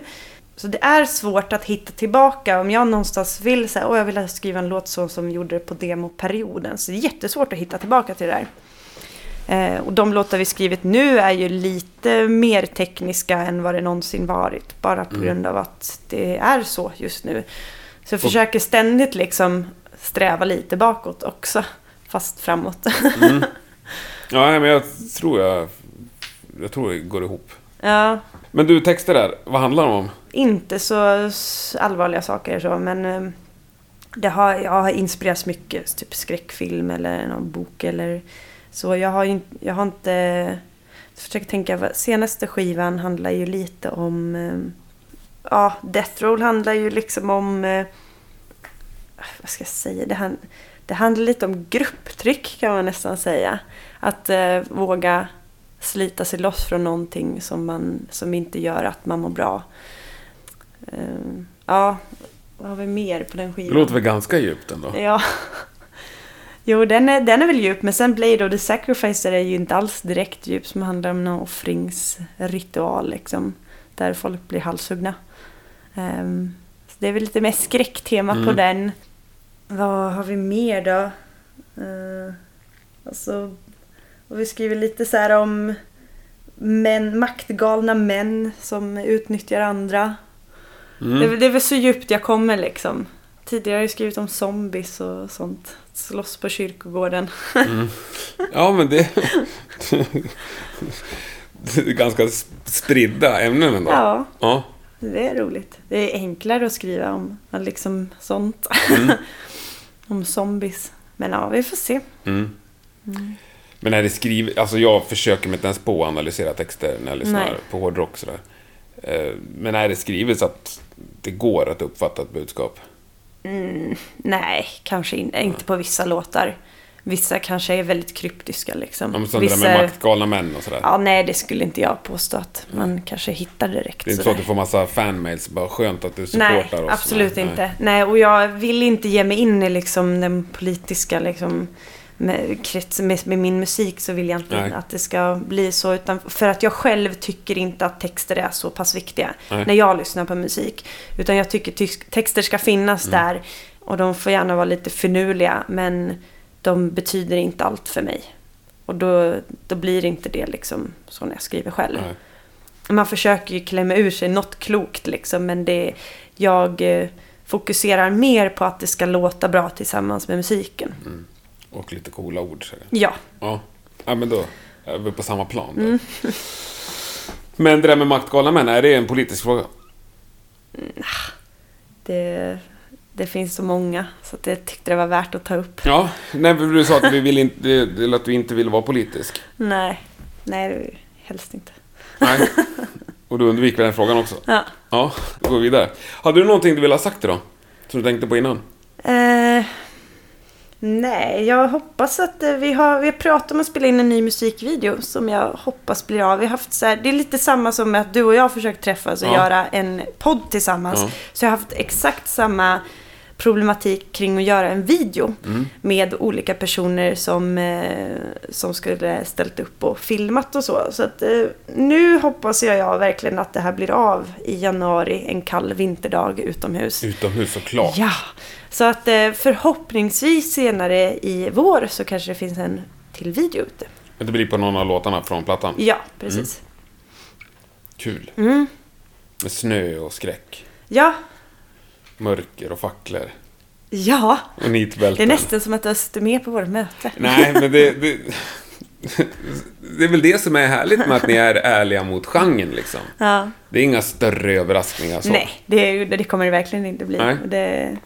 Så det är svårt att hitta tillbaka. Om jag någonstans vill säga, åh jag vill skriva en låt så som gjorde det på demoperioden. Så det är jättesvårt att hitta tillbaka till det där. Eh, och de låtar vi skrivit nu är ju lite mer tekniska än vad det någonsin varit. Bara på grund av att det är så just nu. Så jag försöker ständigt liksom sträva lite bakåt också. Fast framåt. Ja, nej, men jag tror jag... Jag tror det går ihop. ja, Men du, texter där. Vad handlar de om? inte så allvarliga saker så, men eh, det har, jag har inspirerats mycket. Typ skräckfilm eller någon bok eller så. Jag har, jag har inte... Jag försöker tänka, senaste skivan handlar ju lite om... eh, Ja, Death Roll handlar ju liksom om... eh, Vad ska jag säga? Det, han, det handlar lite om grupptryck kan man nästan säga. Att eh, våga slita sig loss från någonting som, man, som inte gör att man mår bra. Eh, ja, vad har vi mer på den Det skivan? låter väl ganska djupt ändå? Ja. Jo, den är, den är väl djup, men sen Blade of the Sacrificer är ju inte alls direkt djup som handlar om någon offringsritual liksom. Där folk blir halshuggna. Ehm, så det är väl lite mer skräcktema på Mm. den. Vad har vi mer då? Uh, alltså, och vi skriver lite så här om män, maktgalna män som utnyttjar andra. Mm. Det, är det är väl så djupt jag kommer liksom. Tidigare har jag skrivit om zombies och sånt. Slåss på kyrkogården. Ja, men det... det är ganska spridda ämnen ändå. Ja, Ja. det är roligt. Det är enklare att skriva om liksom sånt. om zombies. Men ja, vi får se. Mm. Men är det skrivet, alltså jag försöker inte ens på att analysera texter när jag lyssnar Nej. på hårdrock sådär. Eh, Men är det skrivet så att det går att uppfatta ett budskap? Nej, kanske in, inte på vissa låtar. Vissa kanske är väldigt kryptiska liksom. Ja, men sånt där vissa, med maktgalna män och sådär. Ja, nej, det skulle inte jag påstå att man kanske hittar direkt. Det är inte så att du får massa fanmails, bara skönt att du Nej, supportar oss. absolut Nej, inte. Nej, och jag vill inte ge mig in i liksom den politiska liksom, med, med, med min musik så vill jag inte Nej. att det ska bli så. Utan för att jag själv tycker inte att texter är så pass viktiga Nej. när jag lyssnar på musik. Utan jag tycker texter ska finnas Mm. där och de får gärna vara lite finurliga men de betyder inte allt för mig. Och då, då blir inte det liksom så när jag skriver själv. Nej. Man försöker ju klämma ur sig något klokt liksom, men det, jag eh, fokuserar mer på att det ska låta bra tillsammans med musiken. Mm. Och lite coola ord. Så. Ja, Ja. ja, men då är vi på samma plan. Mm. Men det där med maktgalna män, är det en politisk fråga? det, det finns så många så att jag tyckte det var värt att ta upp. Ja, nej, du sa att, vi vill eller att du inte vill vara politisk. Nej, nej, helst inte. Nej. Och du undviker den frågan också? Ja. Ja, då går vi vidare. Hade du någonting du ville ha sagt idag? Som du tänkte på innan? Eh, nej, jag hoppas att eh, vi har, vi har pratat om att spela in en ny musikvideo som jag hoppas blir av. Vi har haft så här, det är lite samma som med att du och jag har försökt träffas och Ja. göra en podd tillsammans. Ja. Så jag har haft exakt samma problematik kring att göra en video Mm. med olika personer som, eh, som skulle ställt upp och filmat och så. Så att, eh, nu hoppas jag, jag verkligen att det här blir av i januari, en kall vinterdag utomhus. Utomhus såklart. Ja, så att eh, förhoppningsvis senare i vår så kanske det finns en till video ute. Det blir på någon av låtarna från plattan. Ja, precis. Kul. Mm. Med snö och skräck. Ja, Mörker och facklor. ja. Och. Det är nästan som att du har suttit med på vårt möte. Nej, men det, det... Det är väl det som är härligt med att ni är ärliga mot genren liksom. Ja. Det är inga större överraskningar så. Nej, det, det kommer det verkligen inte bli. Nej. Det,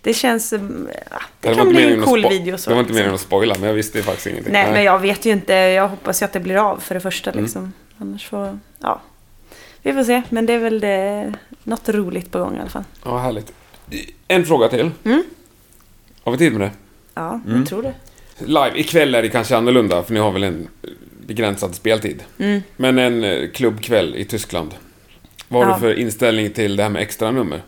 det känns... mm, Ja, det, var kan bli en cool video. Så Det var inte meningen att spoila, men jag visste ju faktiskt ingenting. Nej, men jag vet ju inte. Jag hoppas ju att det blir av för det första. Mm. Liksom. Annars får... Ja. Vi får se. Men det är väl det, något roligt på gång i alla fall. Ja, härligt. En fråga till. Mm. Har vi tid med det? Ja, Mm. jag tror det. Live, ikväll är det kanske annorlunda, för ni har väl en begränsad speltid. Mm. Men en eh, klubbkväll i Tyskland. Vad har Ja. du för inställning till det här med extra nummer?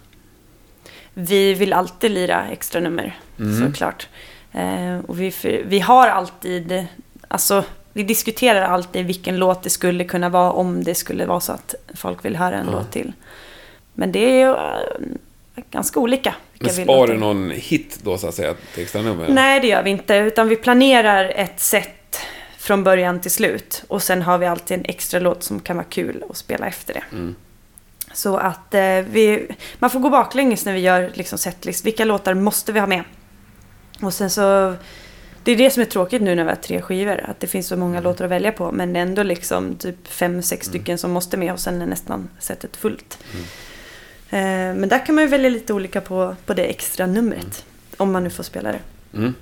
Vi vill alltid lira extra nummer, Mm. såklart. Eh, och vi, vi har alltid, alltså vi diskuterar alltid vilken låt det skulle kunna vara om det skulle vara så att folk vill höra en Ja. låt till. Men det är ju eh, ganska olika. Men låter. du någon hit då så att säga till extra nummer? Nej, det gör vi inte. Utan vi planerar ett set från början till slut. Och sen har vi alltid en extra låt som kan vara kul att spela efter det. Mm. Så att eh, vi, man får gå baklänges när vi gör liksom setlist. Vilka låtar måste vi ha med? Och sen så... Det är det som är tråkigt nu när vi har tre skivor. Att det finns så många Mm. låtar att välja på. Men det är ändå liksom typ fem, sex stycken som måste med. Och sen är nästan setet fullt. Mm. Eh, men där kan man ju välja lite olika på, på det extra numret. Om man nu får spela det. Mm.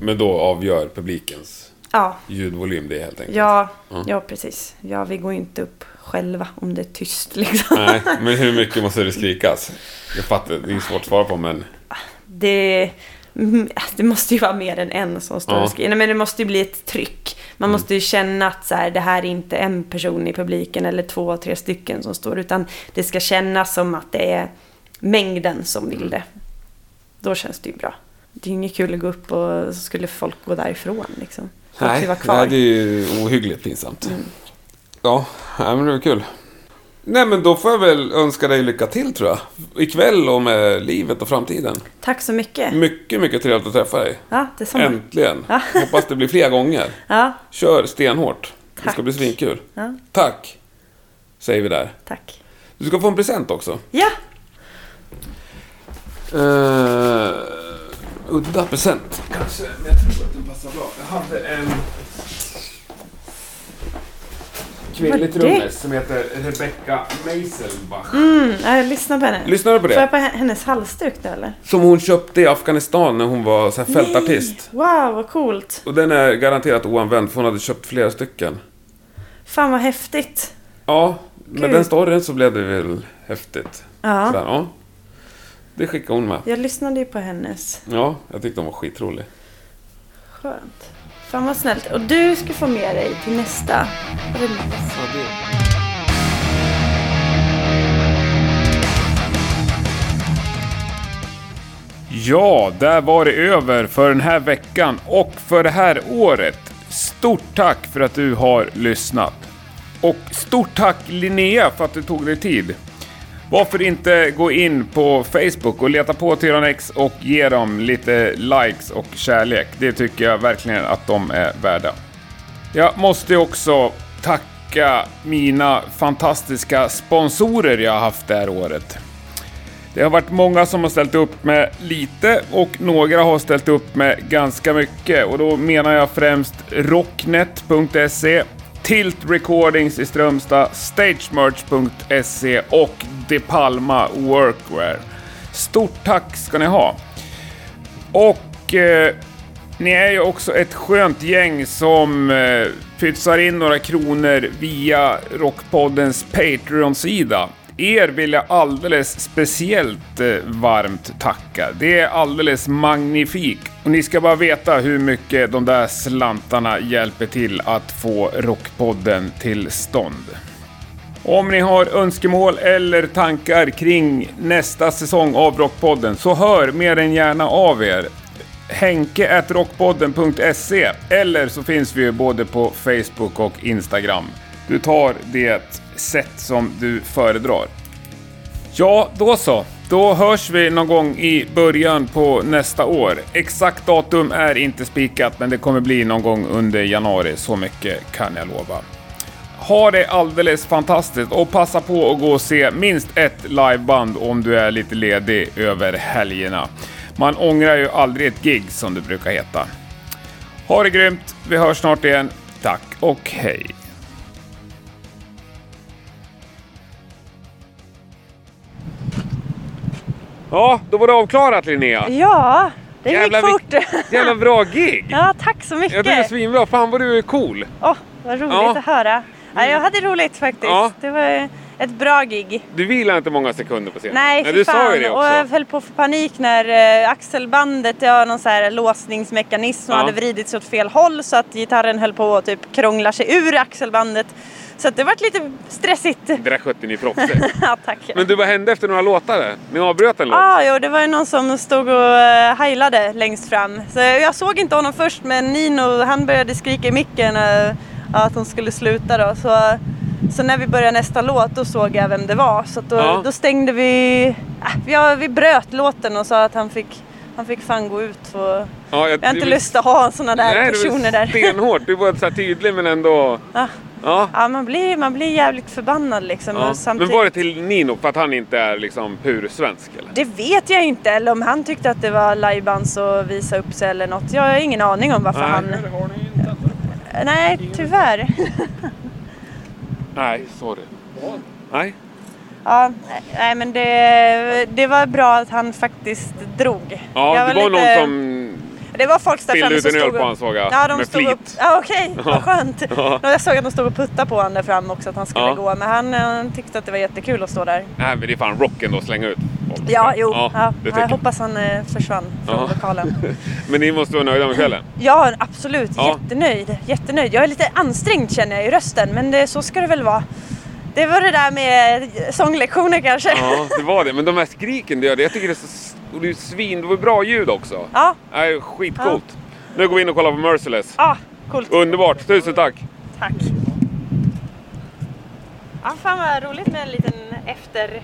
Men då avgör publikens Ja, ljudvolym det helt enkelt? Ja, Ja. precis. Ja, vi går ju inte upp själva om det är tyst liksom. Nej, men hur mycket måste det skrikas? Jag fattar, det är svårt att svara på men... Det, mm, det måste ju vara mer än en som står Ja. och skriker. Nej, men det måste ju bli ett tryck. Man Mm. måste ju känna att så här, det här är inte en person i publiken eller två, tre stycken som står. Utan det ska kännas som att det är mängden som Mm. vill det. Då känns det ju bra. Det är ju inget kul att gå upp och så skulle folk gå därifrån liksom. Folk Nej, nej, det är ju ohyggligt pinsamt. Mm. Ja, nej, men det var kul. Nej, men då får jag väl önska dig lycka till tror jag. Ikväll och med livet och framtiden. Tack så mycket. Mycket, mycket trevligt att träffa dig. Ja, detsamma. Äntligen. Ja. Hoppas det blir fler gånger. Ja, Kör stenhårt. Det ska Tack. bli svinkul. ja, Tack, säger vi där. tack. Du ska få en present också. Ja, Uh, udda present kanske, men jag tror att den passar bra. Jag hade en kvinnlig Vad det? trummis som heter Rebecca Meiselbach. Mm, ja, jag lyssnar på henne. Lyssnade du på Får det? jag på hennes halsduk nu eller? Som hon köpte i Afghanistan när hon var så här fältartist. Nej. Wow, vad coolt. Och den är garanterat oanvänd för hon hade köpt flera stycken. Fan vad häftigt. Ja, med Kul. den storyn så blev det väl häftigt. Ja, Sådär, ja. Det skickade hon med. jag lyssnade ju på hennes. Ja, jag tyckte hon var skitrolig. Skönt. Fan vad snällt. Och du ska få med dig till nästa release. Ja, där var det över för den här veckan och för det här året. Stort tack för att du har lyssnat. Och stort tack Linnea för att du tog dig tid. Varför inte gå in på Facebook och leta på Tyrannex och ge dem lite likes och kärlek. Det tycker jag verkligen att de är värda. Jag måste också tacka mina fantastiska sponsorer jag har haft det här året. Det har varit många som har ställt upp med lite och några har ställt upp med ganska mycket och då menar jag främst Rocknet.se, Tilt Recordings i Strömstad, Stagemerch.se och De Palma Workwear. Stort tack ska ni ha! Och eh, Ni är ju också ett skönt gäng som eh, pytsar in några kronor via Rockpoddens Patreon-sida. Er vill jag alldeles speciellt eh, varmt tacka. Det är alldeles magnifikt. Och ni ska bara veta hur mycket de där slantarna hjälper till att få Rockpodden till stånd. Om ni har önskemål eller tankar kring nästa säsong av Rockpodden så hör mer än gärna av er. Henke rockpodden.se eller så finns vi ju både på Facebook och Instagram. Du tar det sätt som du föredrar. Ja, då så. Då hörs vi någon gång i början på nästa år. Exakt datum är inte spikat, men det kommer bli någon gång under januari. Så mycket kan jag lova. Ha det alldeles fantastiskt och passa på att gå och se minst ett liveband om du är lite ledig över helgerna. Man ångrar ju aldrig ett gig som det brukar heta. Ha det grymt, vi hörs snart igen. Tack och hej! Ja, då var det avklarat Linnea. Ja, det Jävlar, gick fort. Jävla bra gig! Ja, tack så Jag tycker det är mycket. svinbra. Fan vad du är cool. Åh, vad roligt Ja. att höra. Ja, jag hade roligt faktiskt. Ja. Det var ett bra gig. Du vilar inte många sekunder på scenen. Nej, Nej du fan. sa ju det Och jag också. höll på att få panik när eh, axelbandet, det har någon så här låsningsmekanism och Ja. hade vridits åt fel håll så att gitarren höll på att typ krångla sig ur axelbandet. Så att det vart lite stressigt. Det där skötte ni proffsigt. ja, tack. Men du, vad hände efter några låtar? Ni avbröt en låt? Ja, jo, det var ju någon som stod och uh, heilade längst fram. Så jag såg inte honom först, men Nino han började skrika i micken eh, att hon skulle sluta då. Så, så när vi började nästa låt då såg jag vem det var. Så att då, Ja. då stängde vi... Äh, ja, vi bröt låten och sa att han fick, han fick fan gå ut. För Ja, jag har inte lust att ha sådana där Nej, personer där. stenhårt. Du var så här tydlig men ändå... Ja. Ja. Ja, man blir, man blir jävligt förbannad liksom. ja. Och Men samtidigt... var det till Nino för att han inte är liksom pur svensk eller? Det vet jag inte, eller om han tyckte att det var lajbans att visa upp sig eller något. Jag har ingen aning om varför han... Nej, tyvärr. Nej, sorry. Nej. Ja, nej men det, det var bra att han faktiskt drog. Ja, Jag det var lite- någon som... Det var folk där framme som stod på och- han, såg jag, Ja, de med stod flit. upp. Ja, okej, vad skönt. Ja. Jag såg att de stod och puttade på honom där fram också, att han skulle Ja. gå. Men han, han tyckte att det var jättekul att stå där. Nej, men det är fan rocken att slänga ut folk. Ja, jo. Ja, Ja, det jag jag. hoppas han eh, försvann från Ja. lokalen. Men ni måste vara nöjda med kvällen? Ja, absolut. Ja. Jättenöjd. Jättenöjd. Jag är lite ansträngd känner jag i rösten, men det, så ska det väl vara. Det var det där med sånglektioner kanske. Ja, det var det. Men de här skriken du gör, jag tycker det är så... Och det är svin... Det var bra ljud också. Ja, Nej, skitcoolt. Nu går vi in och kollar på Merciless. ja coolt. Underbart, tusen tack! Tack. Ja, fan vad roligt med en liten efter